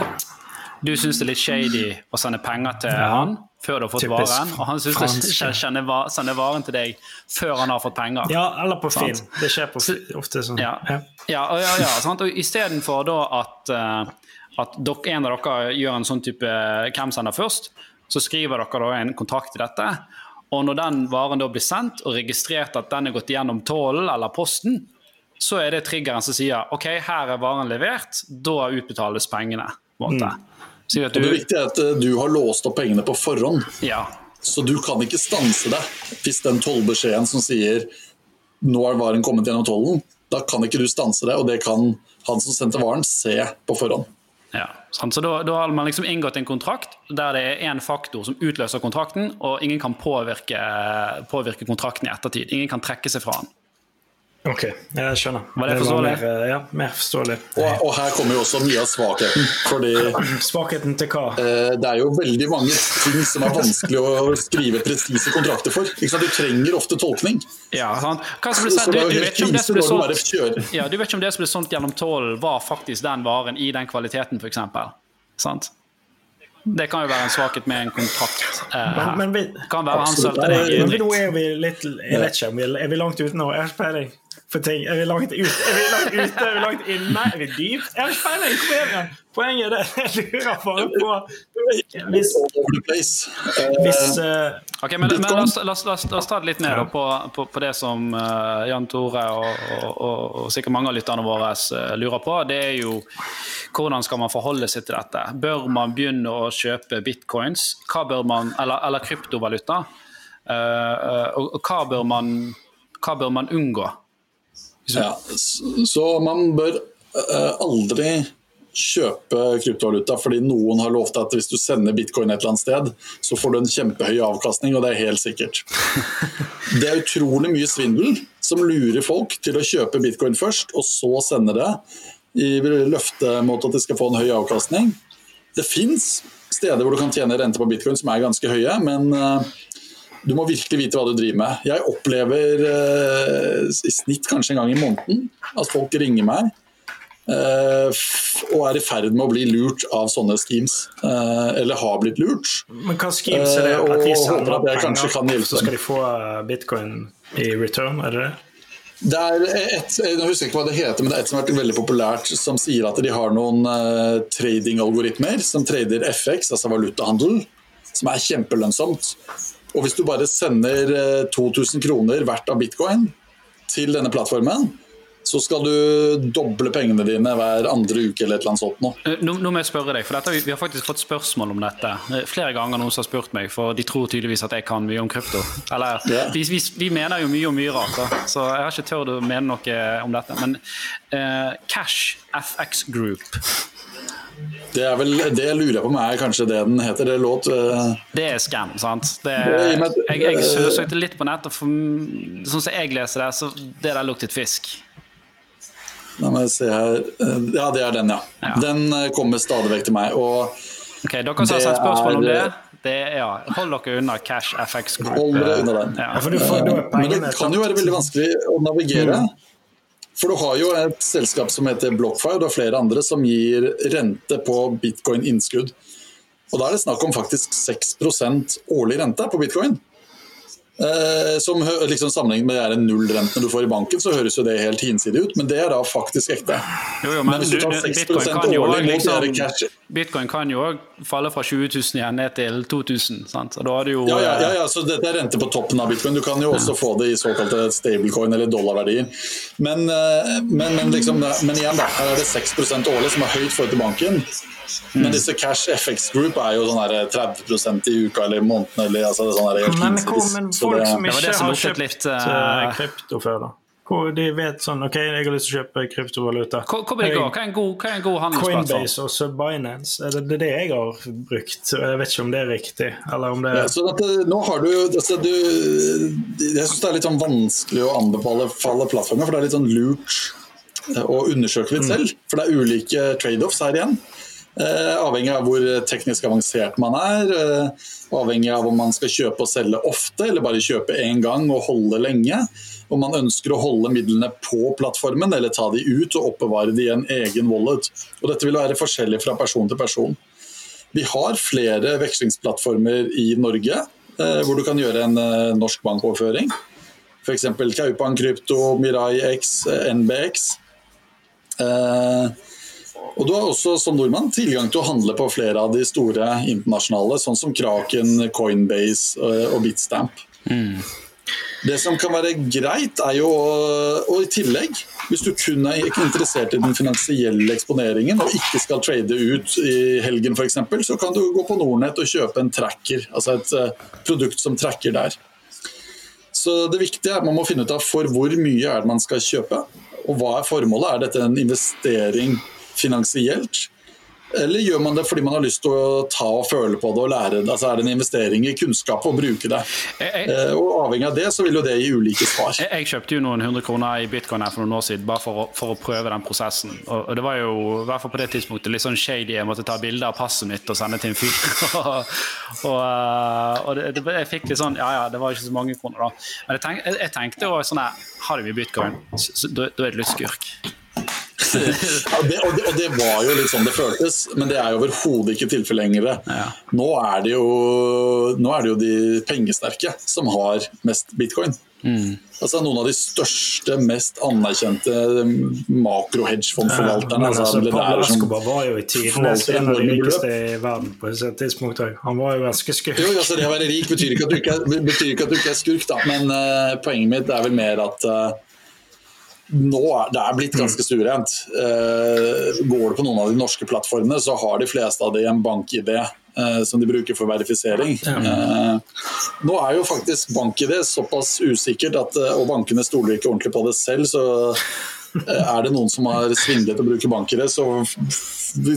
Du syns det er litt shady å sende penger til Ja. han før du har fått Typisk varen, og han syns jeg franske. er sende, va- varen til deg før han har fått penger. Ja, eller på Finn. Sant. Det skjer på ofte sånn. Ja, ja, og ja, ja sant? Og Istedenfor da at, eh, at dere, en av dere gjør en sånn type hvem sender først, så skriver dere da en kontrakt til dette. Og når den varen da blir sendt og registrert at den er gått gjennom tollen eller posten, så er det triggeren som sier ok, her er varen levert, da utbetales pengene. på en måte. Sier at Og det du, viktige er at eh, du har låst opp pengene på forhånd. ja, Så du kan ikke stanse det hvis den tollbeskjeden som sier nå er varen kommet gjennom tollen, da kan ikke du stanse det, og det kan han som sendte varen se på forhånd. Ja, sant? så da, da har man liksom inngått en kontrakt der det er én faktor som utløser kontrakten, og ingen kan påvirke, påvirke kontrakten i ettertid. Ingen kan trekke seg fra den. Ok, jeg skjønner. Var det forståelig? Mer, eh, ja, mer forståelig. Og, og, her kommer jo også mye av svakheten. Fordi Svakheten til hva? Eh, det er jo veldig mange ting som er vanskelig å skrive presise kontrakter for. Du trenger ofte tolkning. Ja, sant? Hva som ble, du, du, vet ikke om det som ble solgt ja, du vet ikke om det som ble solgt gjennom tollen, var faktisk den varen i den kvaliteten, f.eks. Sant? Det kan jo være en svakhet med en kontrakt. Eh, men, men vi, kan være han sølte deg dritt. Nå er vi litt Jeg vet ikke, er vi langt ute nå? Jeg har ikke peiling for ting. Er vi langt ute? Er vi langt ute? Er vi langt inne? Er vi dypt? Jeg har ikke peiling! Er vi? Poenget er det jeg lurer bare på Hvis, hvis uh, Ok, men, men la, oss, la, oss, la, oss, ta det litt ned på, på, på, det som uh, Jan Tore og, og, og, og, sikkert mange av lytterne våre uh, lurer på. Det er jo hvordan skal man forholde seg til dette? Bør man begynne å kjøpe bitcoins? Hva bør man, eller, eller kryptovaluta? og hva bør man, hva bør man unngå? Ja, så man bør eh, aldri kjøpe kryptovaluta fordi noen har lovt at hvis du sender bitcoin et eller annet sted, så får du en kjempehøy avkastning, og det er helt sikkert. <laughs> Det er utrolig mye svindel som lurer folk til å kjøpe bitcoin først, og så sende det i løfte mot at de skal få en høy avkastning. Det fins steder hvor du kan tjene rente på bitcoin som er ganske høye, men eh, du må virkelig vite hva du driver med. Jeg opplever eh, i snitt kanskje en gang i måneden at folk ringer meg eh, og er i ferd med å bli lurt av sånne schemes. Eh, eller har blitt lurt. Men hva schemes er det? Eh, at de sender penger, så skal de få eh, bitcoin i return, er det det? Det er et, jeg husker ikke hva det heter, men det er et som har vært veldig populært, som sier at de har noen uh, trading-algoritmer som trader FX, altså valutahandel, som er kjempelønnsomt. Og hvis du bare sender 2000 eh, kroner hvert av bitcoin til denne plattformen, så skal du doble pengene dine hver andre uke eller et eller annet sånt. Nå. Eh, nå, nå må jeg spørre deg, for dette, Vi har faktisk fått spørsmål om dette eh, flere ganger. noen som har spurt meg, for De tror tydeligvis at jeg kan mye om krypto. Eller, yeah. vi, vi, vi, mener jo mye og mye rart, da. så jeg har ikke tørt å mene noe om dette. Men uh, Cash FX Group det er vel, det lurer jeg på om er kanskje det den heter. Det låt uh... Det er scam, sant. Det, jeg, jeg søkte litt på nett, for sånn som jeg leser det, så det der luktet fisk. La meg se her eh, Ja, det er den, ja. ja. Den eh, kommer stadig vekk til meg. Og ok, Dere som har sett spørsmål om det, det er, ja, hold dere unna Cash FX Group. Hold dere unna den. Ja. Men det kan jo være veldig vanskelig å navigere. Mm. For du har jo et selskap som heter BlockFi, og flere andre som gir rente på bitcoin-innskudd. Og Da er det snakk om faktisk 6% årlig rente på bitcoin. Eh, som liksom Sammenlignet med de nullrentene du får i banken, så høres jo det helt hinsidig ut, men det er da faktisk ekte. Jo, jo, men, men, hvis du tar 6 årlig mot liksom, cash Bitcoin kan jo òg falle fra 20 000 igjen ned til 2000. Sant? Og da har du jo, ja, ja, ja, ja, så dette er rente på toppen av bitcoin. Du kan jo også få det i såkalte stablecoin eller dollarverdier. Men, eh, men, men, liksom, men igjen, da, her er det 6% årlig, som er høyt forhold til banken. Men disse Cash FX Group er jo sånn 30% i uka eller måneden. Eller, altså, sånn helt men, men folk som ikke har kjøpt litt, uh, krypto før, da? Hvor de vet sånn OK, jeg har lyst til å kjøpe kryptovaluta. Hvor, hvor Hva er en god, hva er en god handelsplattform? Coinbase og Subbinance. Er det, det er det jeg har brukt. Jeg vet ikke om det er riktig. Eller om det er ja, så dette, nå har du, altså, du Jeg syns det er litt sånn vanskelig å anbefale plattformer, for det er litt sånn lurt å undersøke litt mm. selv. For det er ulike trade-offs her igjen. Eh, avhengig av hvor teknisk avansert man er. Eh, avhengig av om man skal kjøpe og selge ofte, eller bare kjøpe én gang og holde lenge. Om man ønsker å holde midlene på plattformen, eller ta de ut og oppbevare de i en egen wallet. Og dette vil være forskjellig fra person til person. Vi har flere vekslingsplattformer i Norge eh, hvor du kan gjøre en norsk bankoverføring. F.eks. Kaupan Krypto, Mirai X, NBX. Eh, og Du har også som nordmann tilgang til å handle på flere av de store internasjonale, sånn som Kraken, Coinbase eh, og Bitstamp. Mm. Det som kan være greit, er jo Og i tillegg, hvis du kun er interessert i den finansielle eksponeringen og ikke skal trade ut i helgen f.eks., så kan du gå på Nordnett og kjøpe en tracker, altså et eh, produkt som tracker der. Så det viktige er at man må finne ut av for hvor mye er det man skal kjøpe, og hva er formålet. Er dette en investering finansielt? Eller gjør man det fordi man har lyst til å ta og føle på det og lære det? Altså Er det en investering i kunnskap å bruke det? Jeg, Eh, og Avhengig av det så vil jo det gi ulike svar. jeg, jeg kjøpte jo noen hundre kroner i bitcoin her for noen år siden bare for å, for å prøve den prosessen. Og, og det var jo i hvert fall på det tidspunktet litt sånn shady. Jeg måtte ta bilde av passet mitt og sende til en fyr. <laughs> og og, eh, og det, det, jeg fikk litt sånn Ja ja, det var ikke så mange kroner, da. Men jeg, tenk, jeg, jeg tenkte jo sånn her Har du mye bitcoin, så, så, da da er du litt skurk. Ja, det, og, det, og det var jo litt sånn det føltes, men det er jo overhodet ikke tilfellet lenger. Ja. Nå, er det jo, nå er det jo de pengesterke som har mest bitcoin. Mm. Altså Noen av de største, mest anerkjente makro-hedgefondforvalterne. Ja, altså, altså, Pablo Escobar var jo i tidenes en av de rikeste i verden på et tidspunkt òg. Han var jo ganske skurk. Jo, altså Det å være rik betyr ikke at du ikke er, ikke at du ikke er skurk, da. Men uh, poenget mitt er vel mer at eh, nå er det er blitt ganske stuerent. Uh, går du på noen av de norske plattformene, så har de fleste av de en bank-ID uh, som de bruker for verifisering. Uh, nå er jo faktisk bank-ID såpass usikkert, at, eh, og bankene stoler ikke ordentlig på det selv, så eh, er det noen som har svindlet og bruker bank-ID, så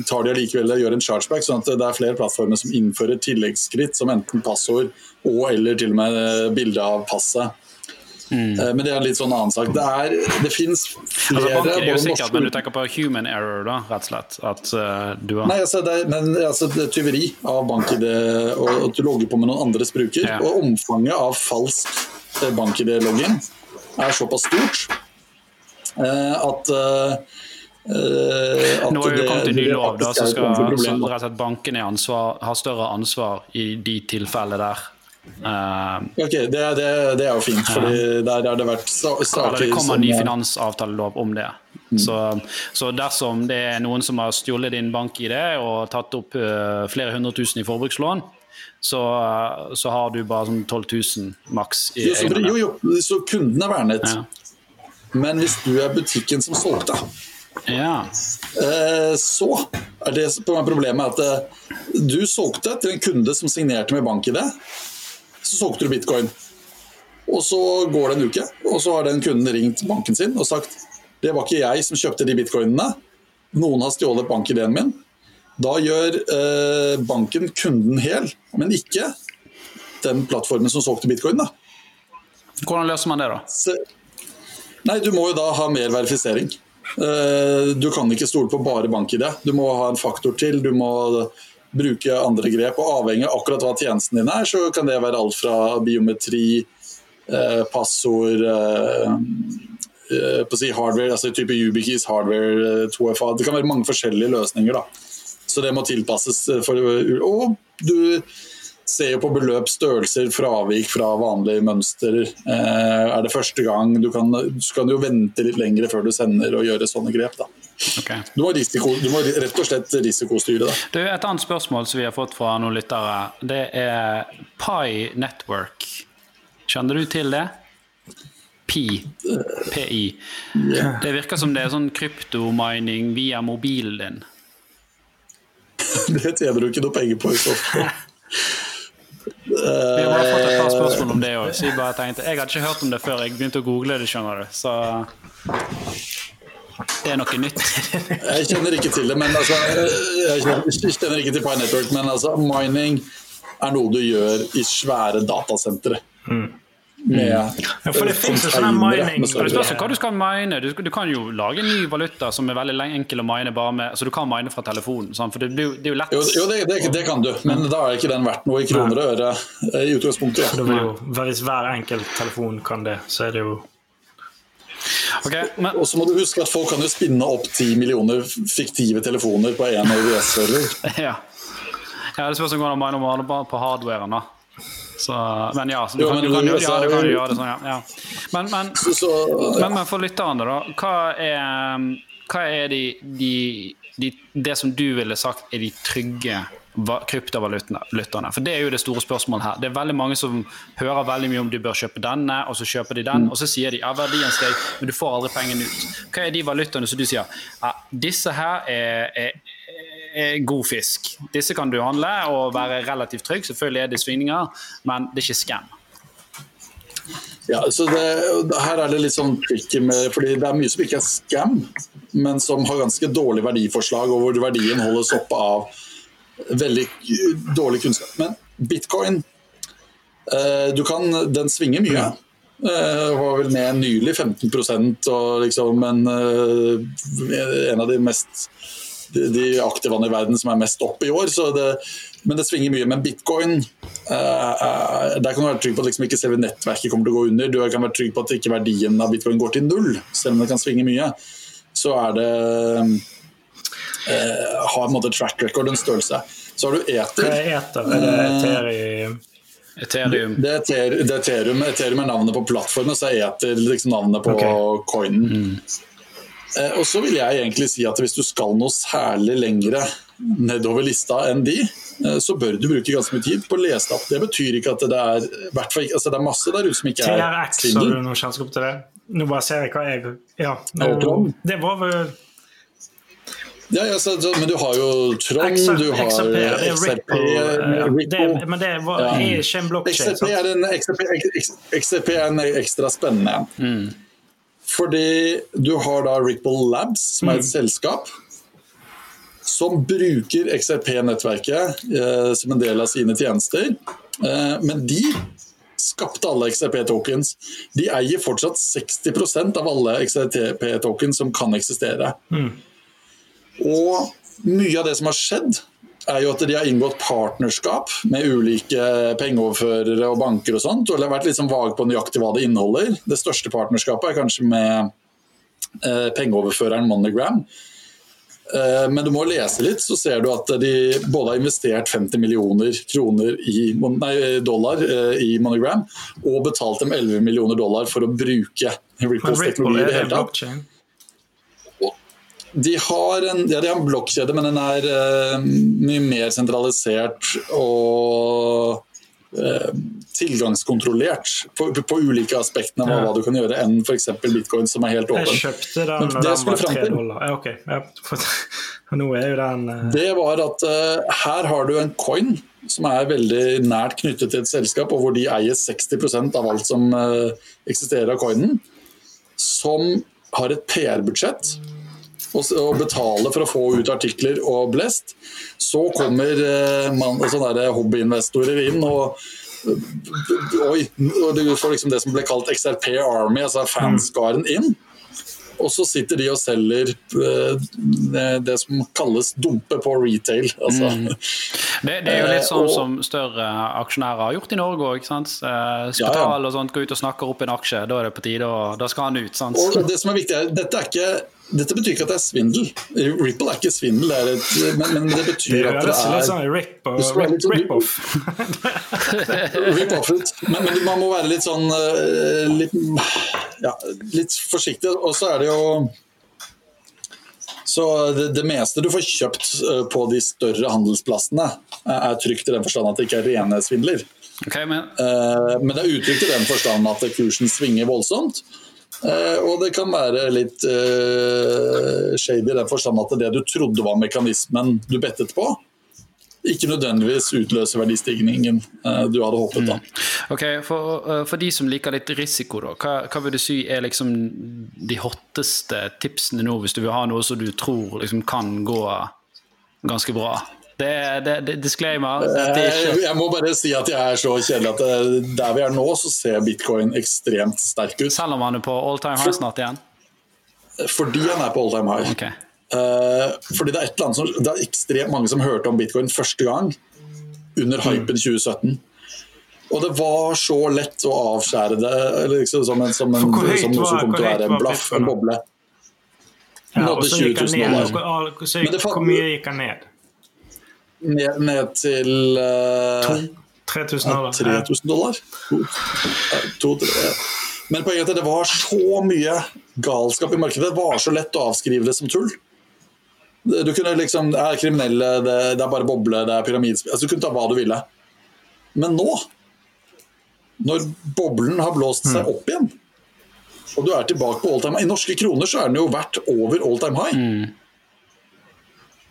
tar de allikevel og gjør en chargeback. sånn at det er flere plattformer som innfører tilleggsskritt, som enten passord og eller til og med eh, bilde av passet. Eh, Men det er en litt sånn annen sak. Det, er, det finnes Altså, flere bank er jo sikkert, norske- men du tenker på human error, da, rett og slett? At uh, du har Nei, altså, det er, men altså, det er tyveri av bank-ID og at du logger på med noen andres bruker. Ja. Og omfanget av falsk eh, bank-ID-loggen er såpass stort uh, at uh, Uh, Nå er det- kommet en ny lov da, som skal rett og slett bankene ansvar, har større ansvar i de tilfellene der. Ok, det, det, det er jo fint, Fordi der har det vært saker det kommer en ny finansavtalelov om det. Så, så dersom det er noen som har stjålet din bank-ID og tatt opp eh, flere hundre tusen i forbrukslån, så, så har du bare sånn 12 000 maks i jo, så, jo, jo, så kunden er vernet. Ja. Men hvis du er butikken som solgte, Ja. Eh, så er det problemet at eh, du solgte til en kunde som signerte med bank-ID. Så solgte du bitcoin. Og så går det en uke, og så har den kunden ringt banken sin og sagt det var ikke jeg som kjøpte de bitcoinene. Noen har stjålet bank-ID-en min. Da gjør eh, banken kunden hel, men ikke den plattformen som solgte bitcoin. da. Hvordan løser man det, da? Se- Nei, du må jo da ha mer verifisering. Eh, Du kan ikke stole på bare bank-ID. Du må ha en faktor til, du må bruke andre grep. og Avhengig av akkurat hva tjenesten din er, så kan det være alt fra biometri, eh, passord eh, eh, på å si hardware, altså type YubiKeys, hardware, eh, 2FA. Det kan være mange forskjellige løsninger. da. Så det må tilpasses. eh, For, og du ser jo på beløp, størrelser, fravik fra vanlige mønster. Eh, er det første gang? Du kan, så kan du jo vente litt lenger før du sender og gjøre sånne grep. da. Ok. Du må, risiko, du må rett og slett risikostyre det. Du, et annet spørsmål som vi har fått fra noen lyttere, det er Pi Network. Kjenner du til det? Pi. PI. Det virker som det er sånn kryptomining via mobilen din. <laughs> Det tjener du ikke noe penger på i så fall. <laughs> Vi har fått et par spørsmål om det òg, jeg Jeg hadde ikke hørt om det før jeg begynte å google det, skjønner du. Så det er noe nytt. <laughs> Jeg kjenner ikke til det, men altså Jeg kjenner jeg kjenner ikke til Pine Network, men altså mining er noe du gjør i svære datasentre. Med Ja, for det finnes jo sånn mining- med Det spørs hva du skal mine. Du, du kan jo lage en ny valuta som er veldig enkel å mine bare med altså du kan mine fra telefonen, sant? for det, blir det er jo lett. Jo, jo det, det, det kan du, men da er ikke den verdt noe i kroner og øre eh, i utgangspunktet. Ja. jo, hvis hver enkelt telefon kan det, så er det jo Ok, men, Og så må du huske at folk kan jo spinne opp 10 millioner fiktive telefoner på én OVS-server. <laughs> ja. ja, det spørs om hvordan man bare på hardwaren, da. Så, men ja, så du, Jo, kan, men du, kan, USA ja, du kan gjøre det sånn, ja. ja. Men, men, Så, så, men, men for lytterne, da. Hva er, hva er de, de, de, det som du ville sagt er de trygge kryptovalutaene? For det er jo det store spørsmålet her. Det er veldig mange som hører veldig mye om du bør kjøpe denne, og så kjøper de den, og så sier de ja, verdien steg, men du får aldri pengene ut. Hva er de valutaene som du sier ja, disse her er, er, er god fisk. Disse kan du handle og være relativt trygg. Selvfølgelig er det svingninger, men det er ikke scam. Ja, så det, her er det litt sånn tricky med fordi det er mye som ikke er scam, men som har ganske dårlig verdiforslag, og hvor verdien holdes oppe av veldig dårlig kunnskap. Men bitcoin eh, du kan, Den svinger mye. Uh, var vel ned nylig 15 og liksom en, en av de mest de, de aktivene i verden som er mest opp i år. Det, men det svinger mye. Men bitcoin uh, der kan du være trygg på at liksom ikke selve nettverket kommer til å gå under. Du kan være trygg på at ikke verdien av bitcoin går til null, selv om det kan svinge mye. Så er det har en måte track record en størrelse. Så har du Eter. Hva er Eter? Er det Ethereum? Ethereum. Det, det, er, det er Ethereum. Ethereum er navnet på plattformen, så er Ether liksom navnet på okay. coinen. Mm. Eh, og så vil jeg egentlig si at hvis du skal noe særlig lengre nedover lista enn de, eh, så bør du bruke ganske mye tid på å lese opp. Det betyr ikke at det er altså det er masse der ute som ikke er TRX, har du noe kjennskap til det? Nå bare ser jeg hva jeg Ja. Det var vel ja, ja så, men du har jo Trond, XRP, du har XRP, XRP det, Men det var, ja. er ikke en blokkjede. XRP, er en, XRP, XRP er en ekstra spennende. Mm. Fordi du har da Ripple Labs, som er et mm. selskap som bruker XRP-nettverket eh, som en del av sine tjenester. Eh, men de skapte alle XRP-tokens. De eier fortsatt 60% av alle XRP-tokens som kan eksistere. Mm. Og mye av det som har skjedd, er jo at de har inngått partnerskap med ulike pengeoverførere og banker og sånt. Og det har vært litt sånn vag på nøyaktig hva det inneholder. Det største partnerskapet er kanskje med eh, pengeoverføreren Monogram. Eh, men du må lese litt, så ser du at de både har investert 50 millioner kroner i, nei, dollar eh, i Monogram, og betalt dem 11 millioner dollar for å bruke Ripples teknologi i det hele tatt. De har en, ja, de har en blokkjede, men den er uh, mye mer sentralisert og uh, tilgangskontrollert på, på, ulike aspektene av ja. hva du kan gjøre, enn f.eks. bitcoin, som er helt åpen. Jeg kjøpte den når den var tre dollar. Ja, okay. <laughs> den uh... Det var at her har du en coin som er veldig nært knyttet til et selskap, og hvor de eier 60% av alt som eksisterer av coinen, som har et PR-budsjett og betale for å få ut artikler og blest. Så kommer eh, man, sånne hobbyinvestorer inn og og, og du får liksom det som ble kalt XRP Army, altså fanskaren inn. Og så sitter de og selger eh, det som kalles dumpe på retail. Altså. Mm. Det, det, er jo litt sånn som større aksjonærer har gjort i Norge òg. Spital ja, ja. og sånt går ut og snakker opp en aksje, da er det på tide, og da skal han ut. Sant? Og det som er viktig er, Dette er ikke dette betyr ikke at det er svindel. Ripple er ikke svindel, det er et, men, men, det betyr det at det er litt sånn rip-off. Rip rip <laughs> men, men, man må være litt sånn eh, litt, ja, litt forsiktig. Og så er det jo så det, det, meste du får kjøpt eh, på de større handelsplassene, er trygt i den forstand at det ikke er rene svindler. Okay, men... Eh, men det er utrygt i den forstand at kursen svinger voldsomt. Eh, og det kan være litt uh, shady i den forstand at det du trodde var mekanismen du bettet på, ikke nødvendigvis utløser verdistigningen uh, du hadde håpet. da. Mm. Ok, for, for, de som liker litt risiko, da, hva, hva, vil du si er liksom de hotteste tipsene nå, hvis du vil ha noe som du tror liksom kan gå ganske bra? Det er, det, det, disclaimer. Ikke... Jeg må bare si at jeg er så kjedelig at eh, der vi er nå, så ser bitcoin ekstremt sterk ut. Selv om han er på all time high snart igjen? Fordi han er på all time high. Okay. Uh, fordi det er, et eller annet som, det er ekstremt mange som hørte om bitcoin første gang under hypen mm. 2017. Og det var så lett å avskjære det liksom, som, en, som, en, som noe som kom til å være en blaff, en boble. Ja, og så gikk han ned. Hvor mye gikk han ned? Ned, ned til uh, 3000 dollar. 3000 dollar. To, to, Men poenget er at det var så mye galskap i markedet. Det var så lett å avskrive det som tull. Du kunne liksom Det er kriminelle, det, det er bare boble, det er pyramidespill altså, Du kunne ta hva du ville. Men nå, når boblen har blåst seg mm. opp igjen, og du er tilbake på all time high I norske kroner så er den jo verdt over all time high. Mm.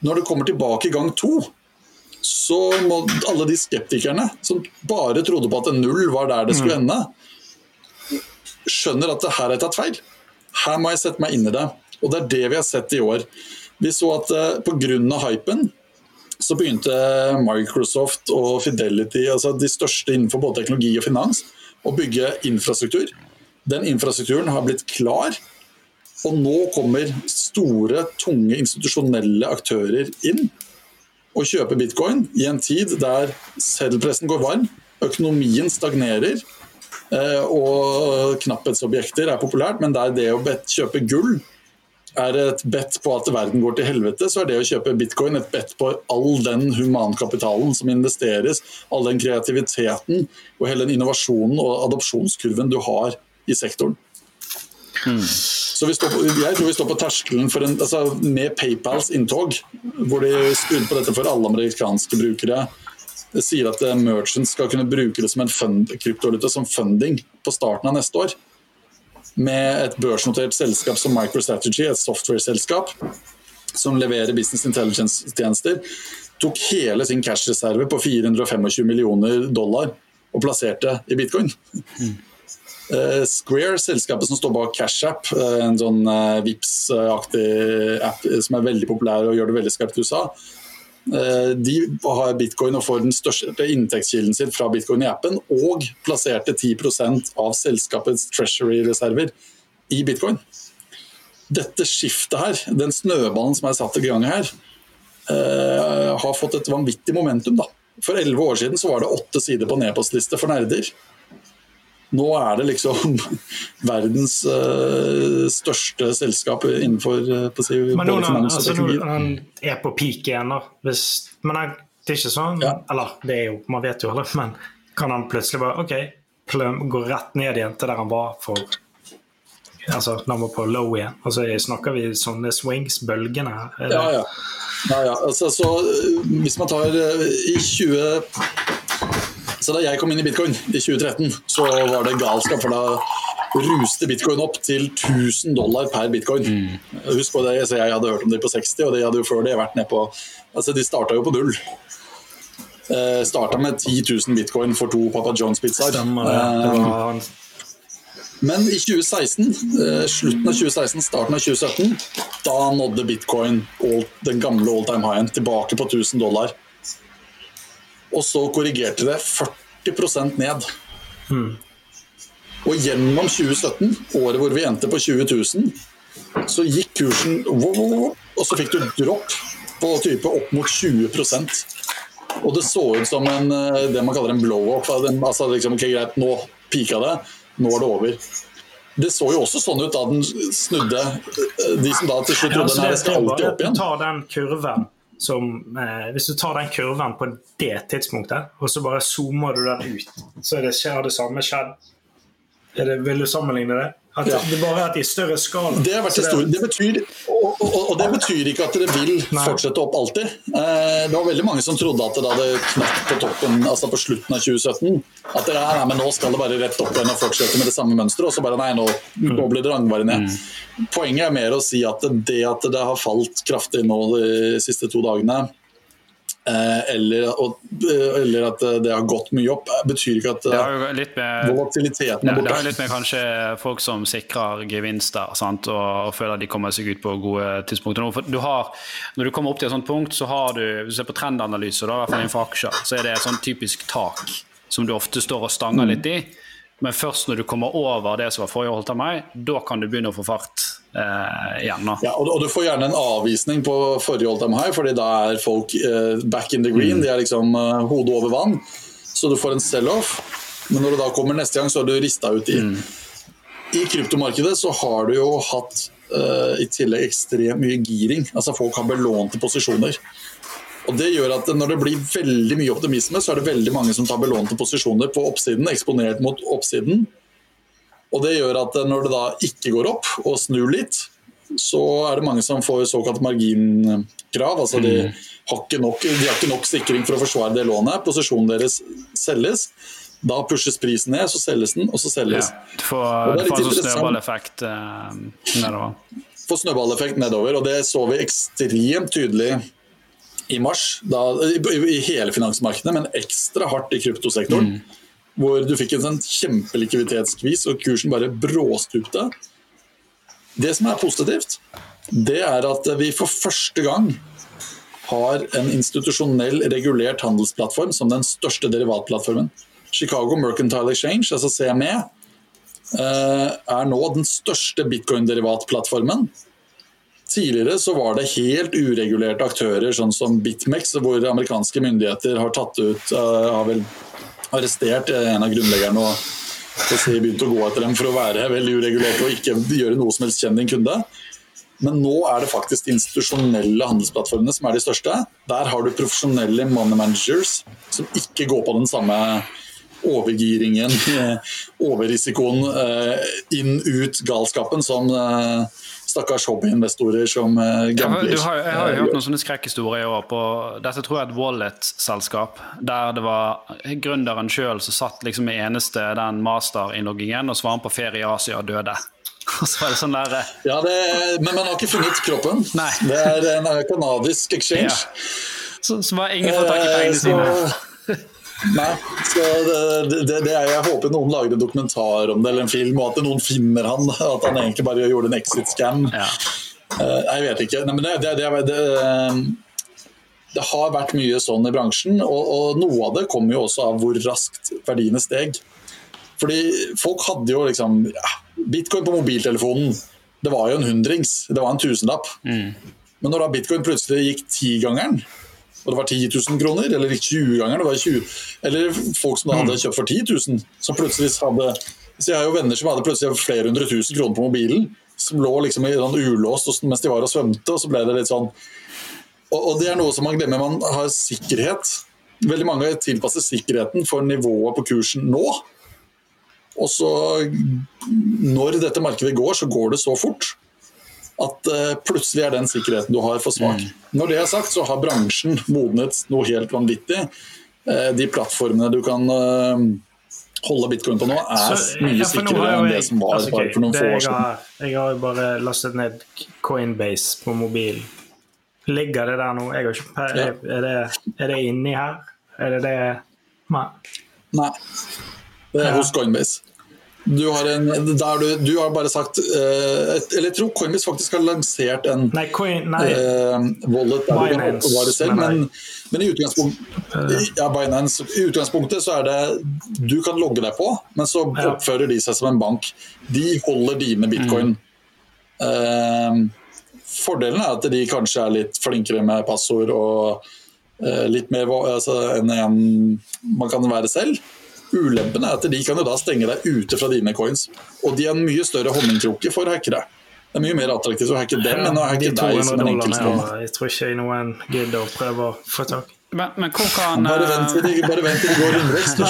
Når du kommer tilbake i gang to, så må alle de skeptikerne som bare trodde på at null var der det skulle mm. ende, skjønner at det her er tatt feil. Her må jeg sette meg inn i det. Og det er det vi har sett i år. Vi så at uh, pga. hypen så begynte Microsoft og Fidelity, altså de største innenfor både teknologi og finans, å bygge infrastruktur. Den infrastrukturen har blitt klar, og nå kommer store, tunge institusjonelle aktører inn og kjøpe bitcoin i en tid der seddelpressen går varm, økonomien stagnerer eh, og knapphetsobjekter er populært, men der det å kjøpe gull er et bet på at verden går til helvete, så er det å kjøpe bitcoin et bet på all den humankapitalen som investeres, all den kreativiteten og hele den innovasjonen og adopsjonskurven du har i sektoren. Mm. Så på, jeg tror vi står på terskelen for en, altså med PayPals inntog, hvor de skrudde på dette for alle amerikanske brukere. De sier at eh, merchants skal kunne bruke det som en fund, som funding på starten av neste år med et børsnotert selskap som MicroStrategy, et software-selskap som leverer business intelligence-tjenester, tok hele sin cash-reserve på 425 millioner dollar og plasserte i bitcoin. Mm. Square, selskapet som står bak CashApp, eh, en sånn uh, Vips-aktig app som er veldig populær og gjør det veldig skarpt i USA, Eh, de har bitcoin og får den største inntektskilden sin fra bitcoin i appen, og plasserte 10% av selskapets treasury-reserver i bitcoin. Dette skiftet her, den snøballen som er satt i gang her, har fått et vanvittig momentum. Da. For elleve år siden så var det åtte sider på nedpostliste for nerder. Nå er det liksom <laughs> verdens uh, største selskap innenfor uh, si, Men nå altså, han er på peak igjen, da. Hvis, men er, det er ikke sånn ja. Eller det er jo, man vet jo aldri, men kan han plutselig bare OK, plum, gå rett ned igjen til der han var for Altså når han var på low igjen. Og så snakker vi sånne swings, bølgene her. Ja, ja. ja, ja. Altså, så, hvis man tar i 20 så da jeg kom inn i bitcoin i 2013, så var det galskap. For da ruste bitcoin opp til 1000 dollar per bitcoin. Mm. Husk på det, så Jeg hadde hørt om det på 60, og de hadde jo før det vært ned på Altså, de starta jo på null. Eh, starta med 10 000 bitcoin for to Papa Johns-pizzaer. Eh, men i 2016, eh, slutten av 2016, starten av 2017, da nådde bitcoin all, den gamle all time highen tilbake på 1000 dollar og så korrigerte det 40% ned. Mm. Og gjennom 2017, året hvor vi endte på 20 000, så gikk kursen Og så fikk du dropp på type opp mot 20% Og det så ut som en, eh, det man kaller en blow-up. Altså liksom, ok, greit, nå pika det, nå er det over. Det så jo også sånn ut da den snudde. Eh, de som da til slutt trodde ja, altså, den skal alltid opp igjen. Ta den kurven som eh, Hvis du tar den kurven på det tidspunktet, og så bare zoomer du den ut, så er det, har det samme skjedd. Vil du sammenligne det? At ja. Det bare at i større skala. Det, det, det betyr, og, og, og, det betyr ikke at det vil fortsette opp alltid. Eh, det var veldig mange som trodde at det hadde knapt på toppen altså på slutten av 2017. At det er, nei, men nå skal det bare rett opp igjen og fortsette med det samme mønsteret. Og så bare nei, nå, nå blir det rangvarig ned. Mm. Poenget er mer å si at det at det har falt kraftig nå de siste to dagene eller, og, eller, at det har gått mye opp, betyr ikke at med, volatiliteten er borte. Det har litt med kanskje folk som sikrer gevinster sant, og, føler de kommer seg ut på gode tidspunkter. Du har, når du kommer opp til et sånt punkt, så har du hvis du ser på trendanalyser, da, i hvert fall innenfor aksjer, så er det et sånt typisk tak som du ofte står og stanger litt i. Men først når du kommer over det som var forrige holdt av meg, da kan du begynne å få fart eh, igjen. Ja, og, og, du får gjerne en avvisning på forrige Old time high, fordi da er folk eh, back in the green. Mm. De er liksom eh, hodet over vann. Så du får en sell-off. Men når du da kommer neste gang, så er du rista ut i. Mm. I kryptomarkedet så har du jo hatt uh, i tillegg ekstremt mye giring. Altså folk har belånte posisjoner. Og det gjør at Når det blir veldig mye optimisme, så er det veldig mange som tar belånte posisjoner på oppsiden, eksponert mot oppsiden. Og Det gjør at når det da ikke går opp og snur litt, så er det mange som får såkalt marginkrav. altså de mm. har, nok, de har ikke nok sikring for å forsvare det lånet. Posisjonen deres selges. Da pushes prisen ned, så selges den, og så selges. Ja, du får, du får en sånn snøballeffekt eh, nedover. Får snøballeffekt nedover, og det så vi ekstremt tydelig i mars. Da, i, i, hele finansmarkedet, men ekstra hardt i kryptosektoren. Mm hvor du fikk en sånn kjempelikviditetsskvis og kursen bare bråstupte. Det som er positivt, det er at vi for første gang har en institusjonell regulert handelsplattform som den største derivatplattformen. Chicago Mercantile Exchange, altså CME, eh, er nå den største bitcoin-derivatplattformen. Tidligere så var det helt uregulerte aktører, sånn som Bitmex, hvor amerikanske myndigheter har tatt ut eh, har vel arrestert en av grunnleggerne og begynt å gå etter dem for å være veldig uregulert og ikke gjøre noe som helst kjenn din kunde. Men nå er det faktisk de institusjonelle handelsplattformene som er de største. Der har du profesjonelle money managers som ikke går på den samme overgiringen, <laughs> overrisikoen, eh, inn-ut-galskapen som eh, stakkars hobbyinvestorer som gambler. Ja, har, jeg har jo hørt noen sånne skrekkhistorier òg på Dette tror jeg er et wallet-selskap. Der det var gründeren sjøl som satt liksom i eneste den master-innloggingen, og så var han på ferie i Asia og døde. <laughs> Og så var det sånn der eh, Ja, det, men man har ikke funnet kroppen. Nei. Det er en kanadisk exchange. Ja. Så, så var ingen fått tak i pengene sine. Nei, så det, det, det er, Jeg håper noen lager en dokumentar om det, eller en film, og at noen finner han. <laughs> At han egentlig bare gjorde en exit-scam. Ja. Uh, jeg vet ikke. Nei, men det, det, det, har vært mye sånn i bransjen, og, og noe av det kommer jo også av hvor raskt verdiene steg. Fordi folk hadde jo liksom ja, Bitcoin på mobiltelefonen, det var jo en hundrings. Det var en tusenlapp. Mm. Men når da bitcoin plutselig gikk tigangeren, og det var 10 000 kroner, eller 20-gangeren, det var 20 Eller folk som da hadde mm. kjøpt for 10 000, som plutselig hadde så Jeg har jo venner som hadde plutselig flere hundre tusen kroner på mobilen, som lå liksom i sånn ulåst mens de var og svømte, og så ble det litt sånn og, og det er noe som man glemmer. Man har sikkerhet. Veldig mange tilpasser sikkerheten for nivået på kursen nå. Og så, når dette markedet går, så går det så fort at uh, plutselig er den sikkerheten du har, for svak. Mm. Når det er sagt, så har bransjen modnet noe helt vanvittig. Uh, de plattformene du kan uh, holde bitcoin på nå, er så, mye sikrere enn det som var altså, okay, for noen få år siden. Jeg har jo bare lastet ned Coinbase på mobil. Ligger det der nå? Ikke, er, er, det, er det inni her? Er det det Nei. Nei. Det er hos Coinbase. Du har, en, du, du har bare sagt uh, Eller jeg tror Coinbase faktisk har lansert en nei, coin, nei. Uh, wallet der Binance, du kan oppbevare selv, men, men i, utgangspunktet, ja, Binance, i, utgangspunktet så er det Du kan logge deg på, men så ja. oppfører de seg som en bank. De holder dine bitcoin. Mm. Uh, fordelen er at de kanskje er litt flinkere med passord og litt mer altså, enn en man kan være selv. Ulempen er at de kan jo da stenge deg ute fra dine coins. Og de har mye større honningkrukke for hackere. Det er mye mer attraktivt å hacke dem enn å hacke de deg som en enkeltstående. Jeg tror ikke noen gidder å prøve å få tak men, men hvor kan Bare vent til de, bare vent til de går innvekst.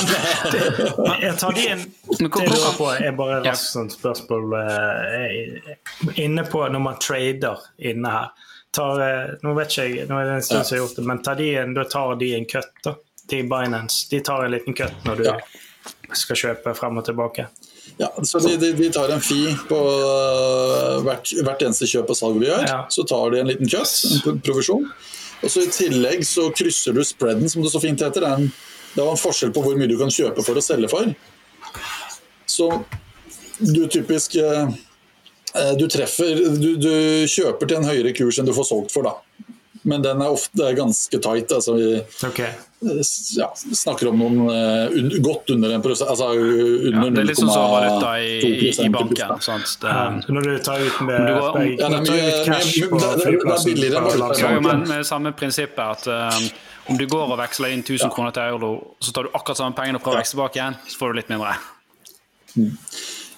<laughs> jeg tar de en Det lurer på er bare et raskt sånt spørsmål uh, inne på når man trader inne her. Tar, uh, nå vet ikke jeg, nå er det en stund ja. siden jeg har gjort det, men tar de en, da tar de en cut, da? Til Binance. De tar en liten cut når du ja. skal kjøpe frem og tilbake. Ja, så de, de, de tar en fee på uh, hvert, hvert, eneste kjøp og salg vi gjør. Ja. Så tar de en liten cut, en provisjon. Og så I tillegg så krysser du spreaden, som det så fint heter. Det er, en, det er en forskjell på hvor mye du kan kjøpe for og selge for. Så du typisk uh, du treffer du, du, kjøper til en høyere kurs enn du får solgt for, da men den er ofte ganske tight. Altså vi okay. Ja, snakker om noen uh, godt under en prosent. Altså under ja, det er sånn som valuta i, i, i banken. Sant? Det, ja, når du tar ut med du ja, det er mye, mye, mye, det, det er billigere. Ja, men med samme prinsippet at um, om du går og veksler inn 1000 kroner til euro, så tar du akkurat samme pengene og prøver å veksle tilbake igjen, så får du litt mindre. Mm.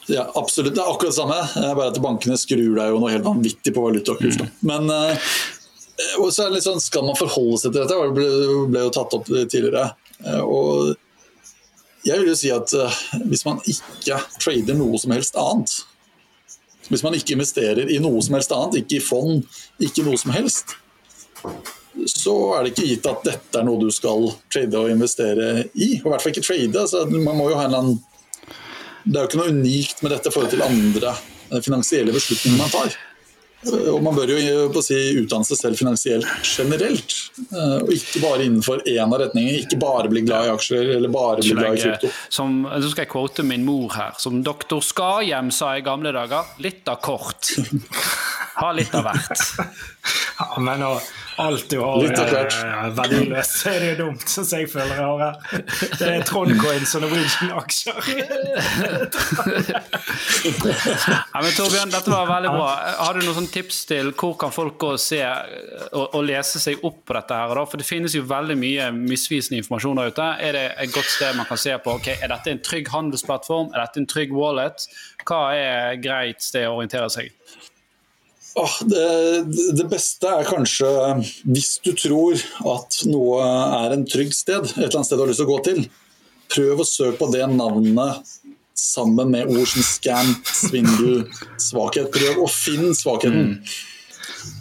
Ja, absolutt. Det er akkurat det samme. Bare at bankene skrur deg jo noe helt vanvittig på valutakurs. Mm. Men uh, og så er det litt sånn, Skal man forholde seg til dette? Det ble, ble jo tatt opp tidligere. Eh, og jeg vil jo si at eh, hvis man ikke trader noe som helst annet, hvis man ikke investerer i noe som helst annet, ikke i fond, ikke noe som helst, så er det ikke gitt at dette er noe du skal trade og investere i. Og i hvert fall ikke trade. Så man må jo ha en annen Det er jo ikke noe unikt med dette i forhold til andre finansielle beslutninger man tar. Og man bør jo på å si, utdanne seg selv finansielt generelt, eh, og ikke bare innenfor én av retningene. Ikke bare bli glad i aksjer eller bare bli glad i krypto. Som, så skal jeg quote min mor her. Som doktor Skahjem sa i gamle dager, litt av kort. <laughs> Ha litt av hvert. Ja, men å, alt du har Litt er, er verdiløst, Det er det jo dumt, sånn som jeg føler jeg har her. Det er Trondcoins og Norwegian-aksjer. Ja, men Torbjørn, dette var veldig bra. Har du noen tips til hvor kan folk gå og se og, og lese seg opp på dette? her? Da? For det finnes jo veldig mye misvisende informasjon der ute. Er det et godt sted man kan se på ok, er dette en trygg handelsplattform, er dette en trygg wallet? Hva er greit sted å orientere seg? Åh, det, det beste er kanskje hvis du tror at noe er en trygg sted, et eller annet sted du har lyst til å gå til, prøv å søke på det navnet sammen med ord som scam, svindel, svakhet. Prøv å finne svakheten.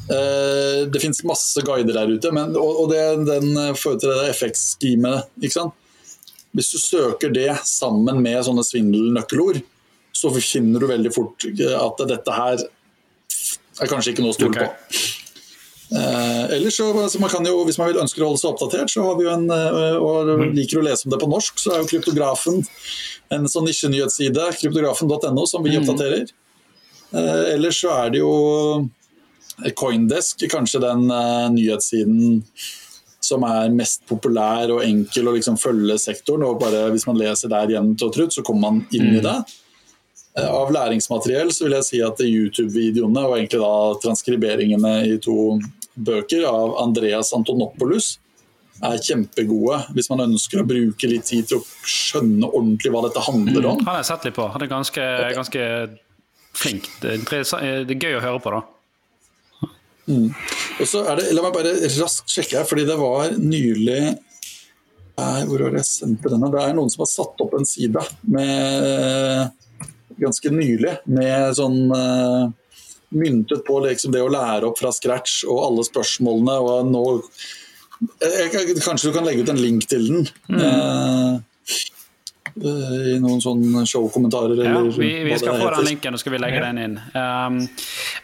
Eh, det finnes masse guider der ute, men, og, og det, den fører til det sant? Hvis du søker det sammen med sånne svindelnøkkelord, så finner du veldig fort at dette her er kanskje ikke noe å stole okay. på. Eh, ellers så, så man kan jo, Hvis man vil ønsker å holde seg oppdatert, så har vi jo en, eh, og liker å lese om det på norsk, så er jo Kryptografen en sånn nisjenyhetsside, kryptografen.no, som vi oppdaterer. Eh, ellers så er det jo Coindesk, kanskje den eh, nyhetssiden som er mest populær og enkel å liksom følge sektoren. og bare Hvis man leser der jevnt og trutt, så kommer man inn i det. Eh, Av læringsmateriell så vil jeg si at YouTube-videoene og egentlig da transkriberingene i to bøker av Andreas Antonopoulos er kjempegode hvis man ønsker å bruke litt tid til å skjønne ordentlig hva dette handler om. Han har jeg sett litt på. Han er ganske, ganske flink. Det er, interessa- det er gøy å høre på, da. Og så er det, La meg bare raskt sjekke her, fordi det var nylig Nei, Hvor var det jeg sendte denne? Det er noen som har satt opp en side med ganske nylig med sånn uh, myntet på liksom det å lære opp fra scratch og alle spørsmålene. og nå jeg, Kanskje du kan legge ut en link til den? eh, I noen sånne showkommentarer? Ja, vi, vi skal få den linken og skal vi legge den inn. Um,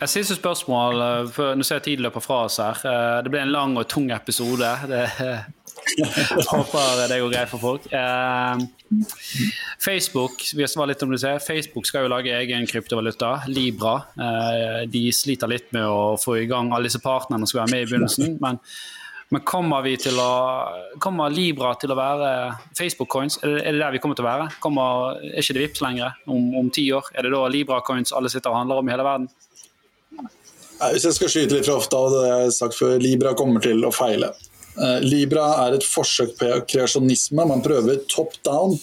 et siste spørsmål, uh, for nå ser jeg tiden løper fra oss her. Uh, det ble en lang og tung episode. Det, <laughs> håper det går greit for folk. Eh, Facebook vi var litt om det ser. Facebook skal jo lage egen kryptovaluta, Libra. Eh, de sliter litt med å få i gang alle disse partnerne som skal være med i begynnelsen. <laughs> men men kommer, å, kommer Libra til å være Facebook-coins? Er, er det der vi kommer til å være? Kommer, er ikke det Vipps lenger om, om ti år? Er det da Libra-coins alle sitter og handler om i hele verden? Hvis jeg skal skyte litt fra hofta, hadde jeg sagt før, Libra kommer til å feile. Eh, Libra er et forsøk på kreasjonisme. Man prøver top down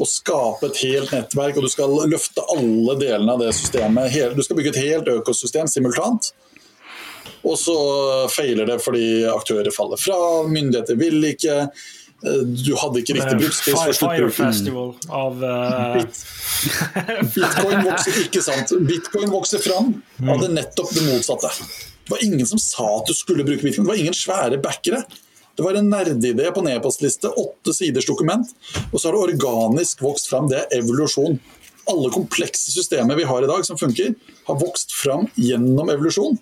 å skape et helt nettverk, og du skal løfte alle delene av det systemet. Du skal bygge et helt økosystem simultant. Og så feiler det fordi aktører faller fra, myndigheter vil ikke. eh, Du hadde ikke riktig brukspris for Fire, sluttbruken. Festival av Bit Bitcoin vokser ikke sant. Bitcoin vokser fram av det nettopp det motsatte. Det var ingen som sa at du skulle bruke bitcoin. Det var ingen svære backere. Det var en nerdeidé på nedpostliste, åtte siders dokument, og så har det organisk vokst fram. Det er evolusjon. Alle komplekse systemer vi har i dag som funker, har vokst fram gjennom evolusjon.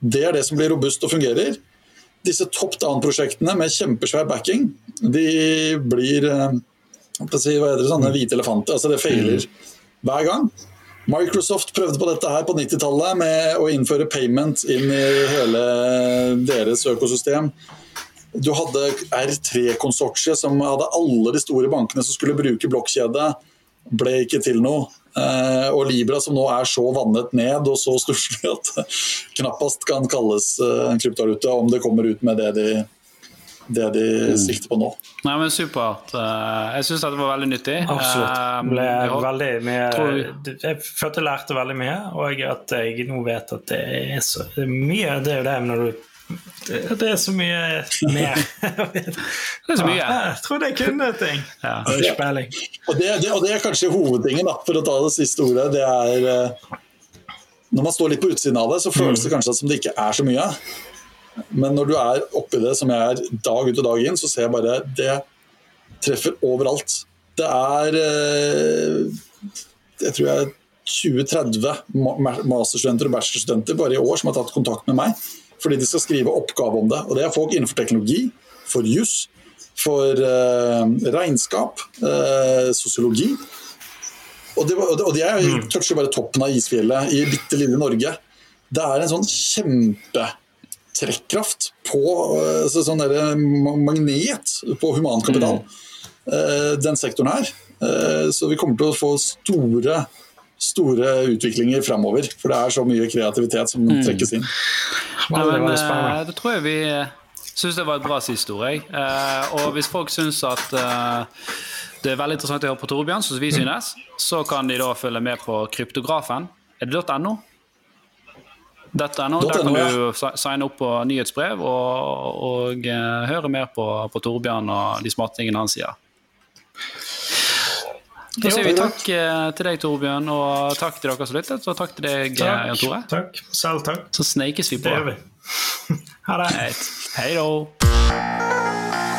Det er det som blir robust og fungerer. Disse top down-prosjektene med kjempesvær backing, de blir eh, hva skal si, hva heter det, sånne hvite elefanter. Altså det feiler hver gang. Microsoft prøvde på dette her på 90-tallet med å innføre payment inn i hele deres økosystem. Du hadde R3-konsortiet som hadde alle de store bankene som skulle bruke blokkjede. Ble ikke til noe. Eh, og Libra som nå er så vannet ned og så stusslig at det <laughs> knappast kan kalles eh, en kryptovaluta om det kommer ut med det de, det de sikter på nå. Nei, men Supert. Eh, Jeg syns dette var veldig nyttig. Absolutt. Eh, Ble jeg veldig mye, tror- jeg følte jeg lærte veldig mye, og at jeg nå vet at det er så det er mye Det er jo det når du det, det er så mye mer. <laughs> Det er så mye. Jeg trodde jeg kunne ting. Ja. Peiling. Og det, det, og det er kanskje hovedtingen, da, for å ta det siste ordet. Det er eh, Når man står litt på utsiden av det, så føles det kanskje som det ikke er så mye. Men når du er oppi det, som jeg er dag ut og dag inn, så ser jeg bare det treffer overalt. Det er eh, Jeg tror jeg 20-30 masterstudenter og bachelorstudenter bare i år som har tatt kontakt med meg fordi de skal skrive oppgave om det. Og Det er folk innenfor teknologi, for juss, for uh, regnskap, uh, sosiologi. Og, det, og de er mm. toucher bare toppen av isfjellet i bitte lille Norge. Det er en sånn kjempetrekkraft på altså sånn magnet på humankapital, mm. uh, den sektoren her. så vi kommer til å få store store utviklinger framover. For det er så mye kreativitet som mm. trekkes inn. Ja, men, det, det tror jeg vi syns det var et bra siste ord. Uh, og hvis folk syns at det er veldig interessant å høre på Torbjørn, som vi mm. synes, så kan de da følge med på Kryptografen. Er det .no? .no, Der kan du signe opp på nyhetsbrev og, og høre mer på, på Torbjørn og de smarte tingene han sier. Da sier vi takk eh, til deg, Torbjørn, og takk til dere som lyttet, og takk til deg, takk, Jan Tore. Takk. Selv takk. Så sneikes vi på. Det gjør vi. <laughs> ha det. Hei da.